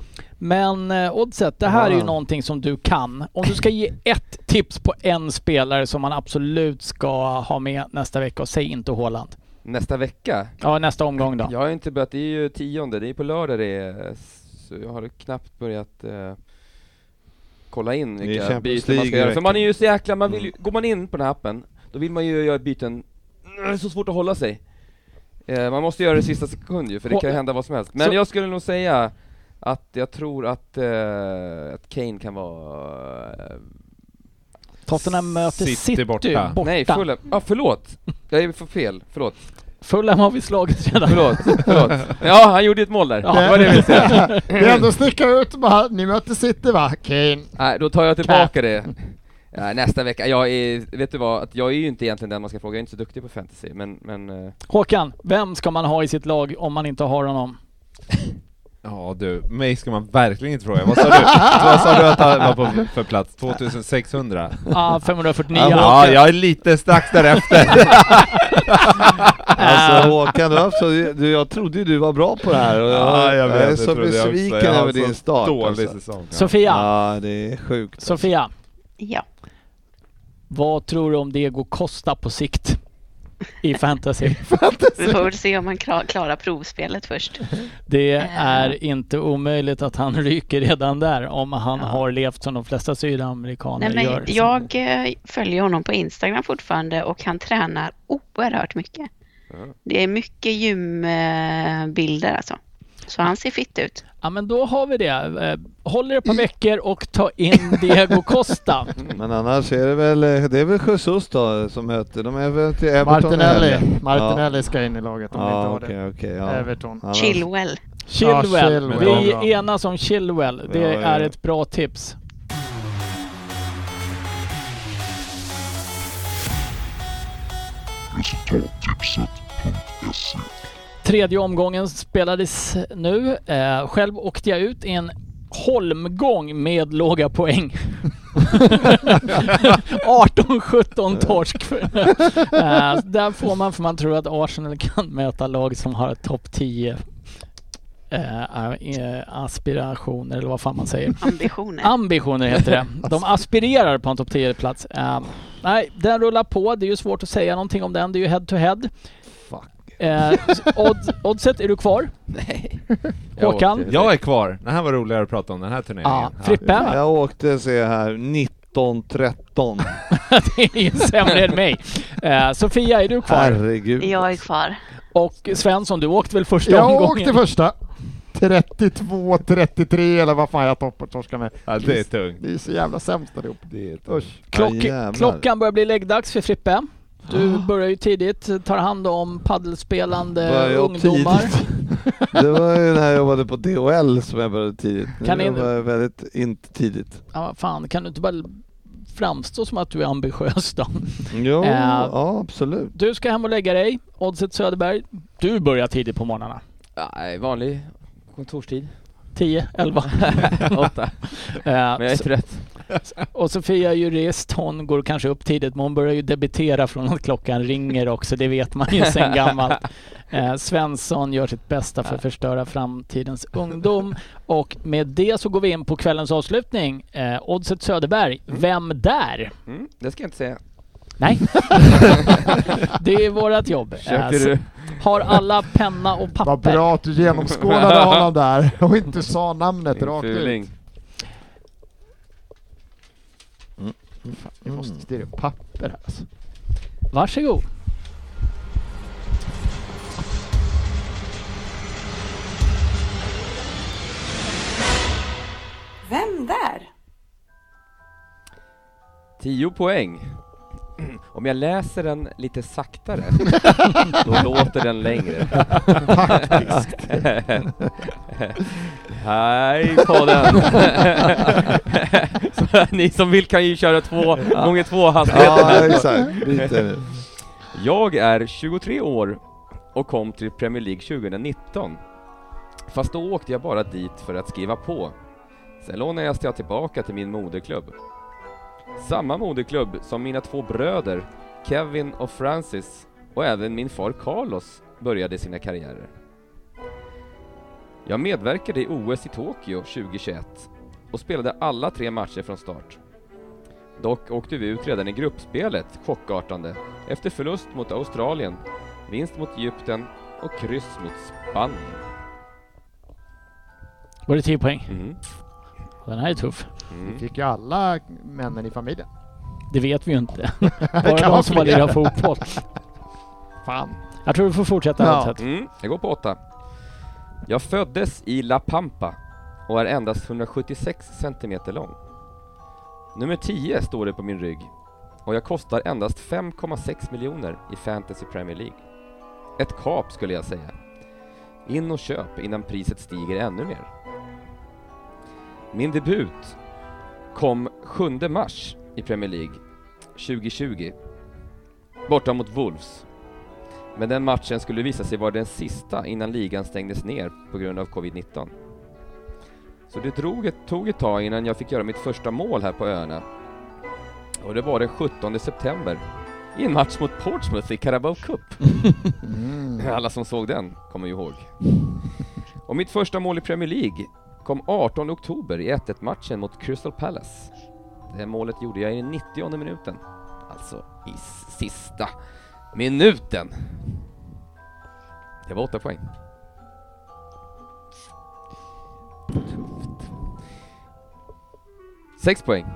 Men eh, Oddset, det här är ju Ja. någonting som du kan. Om du ska ge ett tips på en spelare som man absolut ska ha med nästa vecka och säg inte Haaland. Nästa vecka? Ja, nästa omgång då. Jag har inte börjat, det är ju tionde, det är på lördag det är, så jag har knappt börjat eh, kolla in vilka byten man ska göra. För man är ju så jäkla, man vill ju, Mm. går man in på den här appen, då vill man ju göra byten, det är så svårt att hålla sig. Eh, man måste göra det i sista sekund ju, för det kan ju hända vad som helst. Men Så- jag skulle nog säga att jag tror att, eh, att Kane kan vara... Eh, Tottenham möter City City, borta. borta. nej, Fulham. Ja, förlåt! Jag är för fel, förlåt. Fulham har vi slagit redan. Förlåt, förlåt. Ja, han gjorde ett mål där. Ja. Det var det jag ville säga. *laughs* Det är ändå sticka ut bara, ni möter City va? Kane. Nej, då tar jag tillbaka det. Ja, nästa vecka, jag är, vet du vad, att jag är ju inte egentligen den man ska fråga, jag är inte så duktig på fantasy, men, men eh, Håkan, vem ska man ha i sitt lag om man inte har honom? Ja du, mig ska man verkligen inte fråga. Vad sa du? Vad sa du att han var på för plats? 2600? Ah, 549. Ja, jag är lite strax därefter. *laughs* Alltså Håkan, du, har haft så, du, jag trodde ju du var bra på det här och jag, Ja, jag, vet, är det så jag besviken Jag över din start. Dålig Alltså. säsong. Ja. Sofia, Ja, det är sjukt. alltså. Sofia, Ja. vad tror du om Diego Costa på sikt? *laughs* i fantasy. Vi får väl se om han klar, klarar provspelet först. Det Eh. är inte omöjligt att han ryker redan där om han Ja. har levt som de flesta sydamerikaner Nej, gör. jag eh, följer honom på Instagram fortfarande och han tränar oerhört mycket. Ja. Det är mycket gymbilder alltså. Så han ser fit ut. Ja men då har vi det. Eh, Håll er ett par veckor och ta in Diego Costa. *laughs* Men annars är det väl, eh, det är väl Jesus då som möter, de är väl till Everton Martinelli. Martinelli ska in i laget om vi inte Ja, har det. okej. ja. Everton. Annars- Chilwell. Chilwell. Chilwell, Vi ja. enas om Chilwell. Det Ja, ja. är ett bra tips. Tredje omgången spelades nu. Eh, själv åkte jag ut i en holmgång med låga poäng. *laughs* 18-17 torsk. eh, där får man för man tror att Arsenal kan möta lag som har topp 10 eh, eh, aspirationer eller vad fan man säger. Ambitioner. Ambitioner heter det. *laughs* De aspirerar på en topp 10-plats. Eh, nej, den rullar på. Det är ju svårt att säga någonting om den. Det är ju head to head. Eh, odds, oddset, är du kvar? Nej. Håkan? åkte- Jag är kvar. Det här var roligare att prata om den här turneringen. Ja, Frippe? Jag åkte, se här, 19-13. *laughs* det är ju sämre än mig. Eh, Sofia, är du kvar? Herregud. Jag är kvar. Och Svensson, du åkte väl första Jag omgången? åkte första. 32, 33 eller vad fan jag topptorskade med. Ja, det är tungt. Det är så jävla sämst allihop. Det är. Klock, klockan börjar bli läggdags för Frippe. Du börjar ju tidigt, tar hand om paddelspelande ungdomar. tidigt? *laughs* Det var ju när jag jobbade på DHL som jag började tidigt. Kan jag var väldigt inte tidigt. Ja, fan, kan du inte bara framstå som att du är ambitiös då? Jo, Äh, ja absolut. Du ska hem och lägga dig. Oddset Söderberg, du börjar tidigt på morgnarna. Nej, vanlig kontorstid. 10, 11. *laughs* Åtta. *laughs* Eh, Men jag är trött. *laughs* och Sofia är jurist, hon går kanske upp tidigt men hon börjar ju debitera från att klockan ringer också, det vet man ju sedan *laughs* gammalt. Eh, Svensson gör sitt bästa för att förstöra framtidens ungdom. Och med det så går vi in på kvällens avslutning. Eh, Oddset Söderberg, vem där? Mm, det ska jag inte säga. Nej. *laughs* det är vårat jobb. Försökte så du? Har alla penna och papper? Vad bra att du genomskådade honom där och inte sa namnet rakt ut. Fuling. Vi måste styra upp papper här alltså. Varsågod. Vem där? 10 poäng. *clears throat* Om jag läser den lite saktare, *laughs* då låter den längre. *laughs* Hej podden! *laughs* Ni som vill kan ju köra två gånger två hastigheter. Jag är 23 år och kom till Premier League 2019. Fast då åkte jag bara dit för att skriva på. Sen lånade jag tillbaka till min moderklubb. Samma moderklubb som mina två bröder Kevin och Francis och även min far Carlos började sina karriärer. Jag medverkade i OS i Tokyo 2021 och spelade alla tre matcher från start. Dock åkte vi ut redan i gruppspelet chockartande efter förlust mot Australien, vinst mot Egypten och kryss mot Spanien. Var det 10 poäng? Mm. Den här är tuff. Mm. Fick ju alla männen i familjen. Det vet vi ju inte. *laughs* Bara de vara som har lirat fotboll. *laughs* Fan. Jag tror du får fortsätta. Ja. Mm, jag går på åtta. Jag föddes i La Pampa och är endast 176 centimeter lång. Nummer 10 står det på min rygg och jag kostar endast 5,6 miljoner i Fantasy Premier League. Ett kap skulle jag säga. In och köp innan priset stiger ännu mer. Min debut kom 7 mars i Premier League 2020 borta mot Wolves men den matchen skulle visa sig vara den sista innan ligan stängdes ner på grund av covid-19. Så det drog ett, tog ett tag innan jag fick göra mitt första mål här på öarna. Och det var den 17 september i en match mot Portsmouth i Carabao Cup. Mm. *laughs* Alla som såg den kommer ju ihåg. Och mitt första mål i Premier League kom 18 oktober i 1-1 matchen mot Crystal Palace. Det målet gjorde jag i den 90 minuten. Alltså i sista Minuten. Det var åtta poäng. Sex poäng.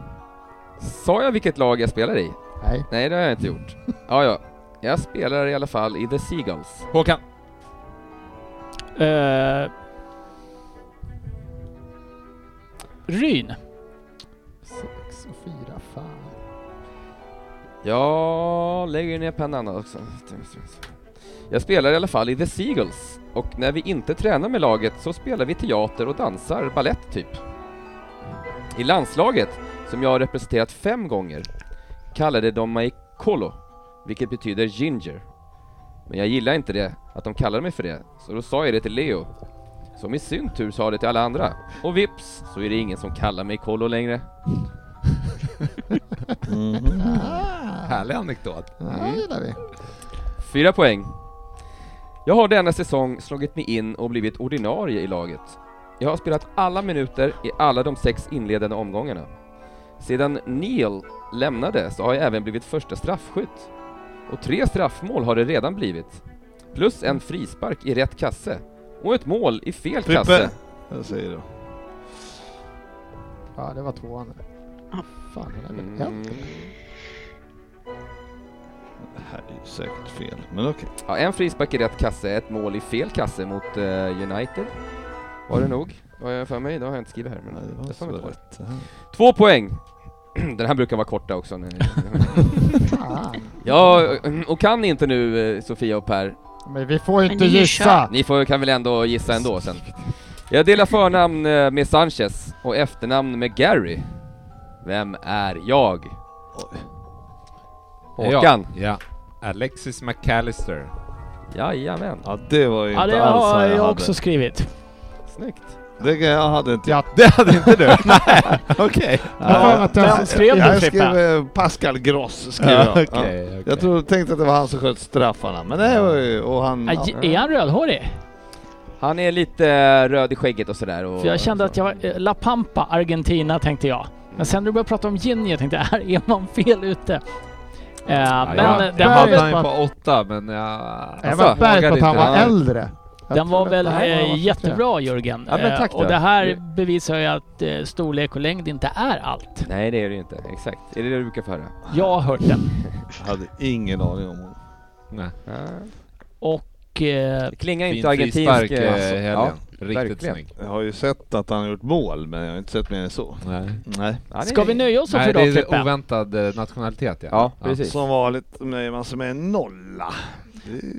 Sa jag vilket lag jag spelar i? Nej. Nej, det har jag inte gjort. Ja, ja. Jag spelar i alla fall i The Seagulls. Håkan. Eh, Ryn. Sex och fyra, fan. Jag lägger ner pennan också. Jag spelar i alla fall i The Seagulls och när vi inte tränar med laget så spelar vi teater och dansar ballett typ. I landslaget, som jag har representerat fem gånger, kallade de mig Kolo, vilket betyder ginger. Men jag gillar inte det, att de kallar mig för det, så då sa jag det till Leo. Som i sin tur sa det till alla andra. Och vips så är det ingen som kallar mig Kolo längre. Härlig anekdot. Ja, gillar vi. Fyra poäng. Jag har denna säsong slagit mig in och blivit ordinarie i laget. Jag har spelat alla minuter i alla de sex inledande omgångarna. Sedan Neil lämnade så har jag även blivit första straffskytt. Och tre straffmål har det redan blivit. Plus en frispark i rätt kasse. Och ett mål i fel Frippe. kasse. Jag säger då. Ja, det var tvåan. Ja. Fan, det är väl Mm. ett. Det här är ju säkert fel, men okej. Ja, en frispark i rätt kasse, ett mål i fel kasse mot eh, United. Var det nog? Vad jag för mig? Det har jag inte skrivit här. Men Nej, det var det. rätt. Två poäng! *clears throat* Den här brukar vara korta också. Fan. *laughs* Ja, och kan ni inte nu eh, Sofia och Per? Men vi får ju inte gissa. Ni får, kan väl ändå gissa ändå sen? Jag delar förnamn eh, med Sanchez och efternamn med Gary. Vem är jag? Håkan? Ja. ja. Alexis McAllister. Jajamän, Ja, det var ju Ja, inte det alls har jag jag hade. också skrivit. snyggt. Det jag hade inte Ja. Det hade inte du? *laughs* Nej, okej. Jag jag- Vem skrev du Jag Frippe? skrev eh, Pascal Gross. Skrev Ja, jag. Ja. okej. Jag trodde, tänkte att det var han som sköt straffarna, men det var ju... Och han... Ja, Är han rödhårig? Han är lite eh, röd i skägget och sådär. Och För jag kände så. att jag var... eh, La Pampa, Argentina tänkte jag. Men sen när du började prata om Ginny, jag tänkte *laughs* här är man fel ute. Eh, Ja, men jag den var hade han ju på åtta, men jag... Jag Alltså, var berg på att han var äldre. Jag den var väl här var eh, jättebra Jörgen. Ja, men Eh, tack och det här bevisar ju att eh, storlek och längd inte är allt. Nej det är det ju inte, exakt. Är det det du brukar få höra? Jag har hört det. *laughs* Jag hade ingen aning om honom. Nej. Ja. Och eh, Det klingar Fin inte argentinsk... eh, eh, helgen. ja, Riktigt verkligen. snygg. Jag har ju sett att han har gjort mål, men jag har inte sett mer än så. Nej. Nej. Ska vi nöja oss för Nej, idag det är Frippe? oväntad eh, nationalitet ja. Ja, precis. Som vanligt nöjer man sig med en nolla.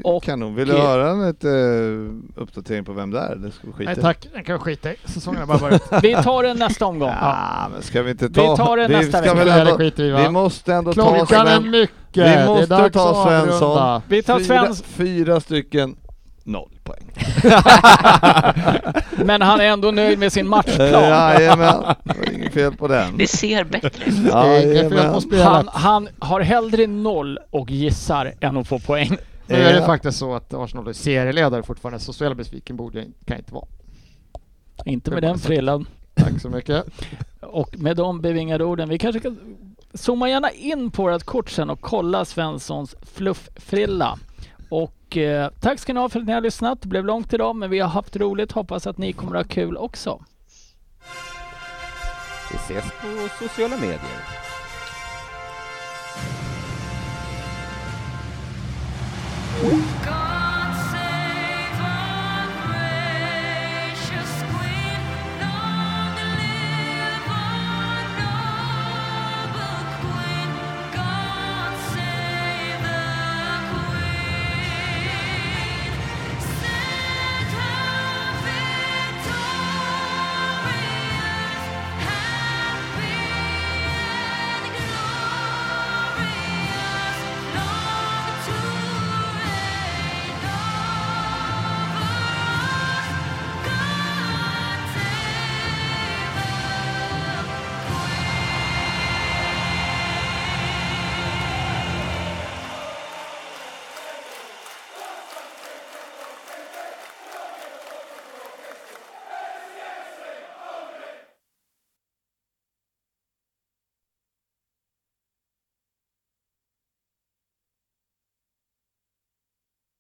Och- kan nog. Vill du höra en lite, uh, uppdatering på vem det är? Det ska vi skita Nej tack, den kan jag skita i. Säsongen har bara börjat. *laughs* Vi tar den nästa omgång. Ja, men ska vi inte Vi ta... tar det nästa vecka. ändå, skiter vi vi måste ändå ta Klockan är Sven, mycket. Vi det är måste ta Svensson. Vi tar fyra, Svens... fyra stycken, noll poäng. *laughs* Men han är ändå nöjd med sin Eh, matchplan. Jajamän, inget fel på den. Det ser bättre ut. Är spelet. Han, han har hellre noll och gissar än att få poäng. Nu är det Ja. faktiskt så att Arsenal är serieledare fortfarande, så så jävla besviken borde jag inte, kan jag inte vara. Inte med den frillan. Tack så mycket. *laughs* Och med de bevingade orden, vi kanske kan zooma gärna in på vårt kort sen och kolla Svenssons flufffrilla. Och eh, tack ska ni ha för att ni har lyssnat. Det blev långt idag men vi har haft roligt. Hoppas att ni kommer att ha kul också. Vi ses på sociala medier. God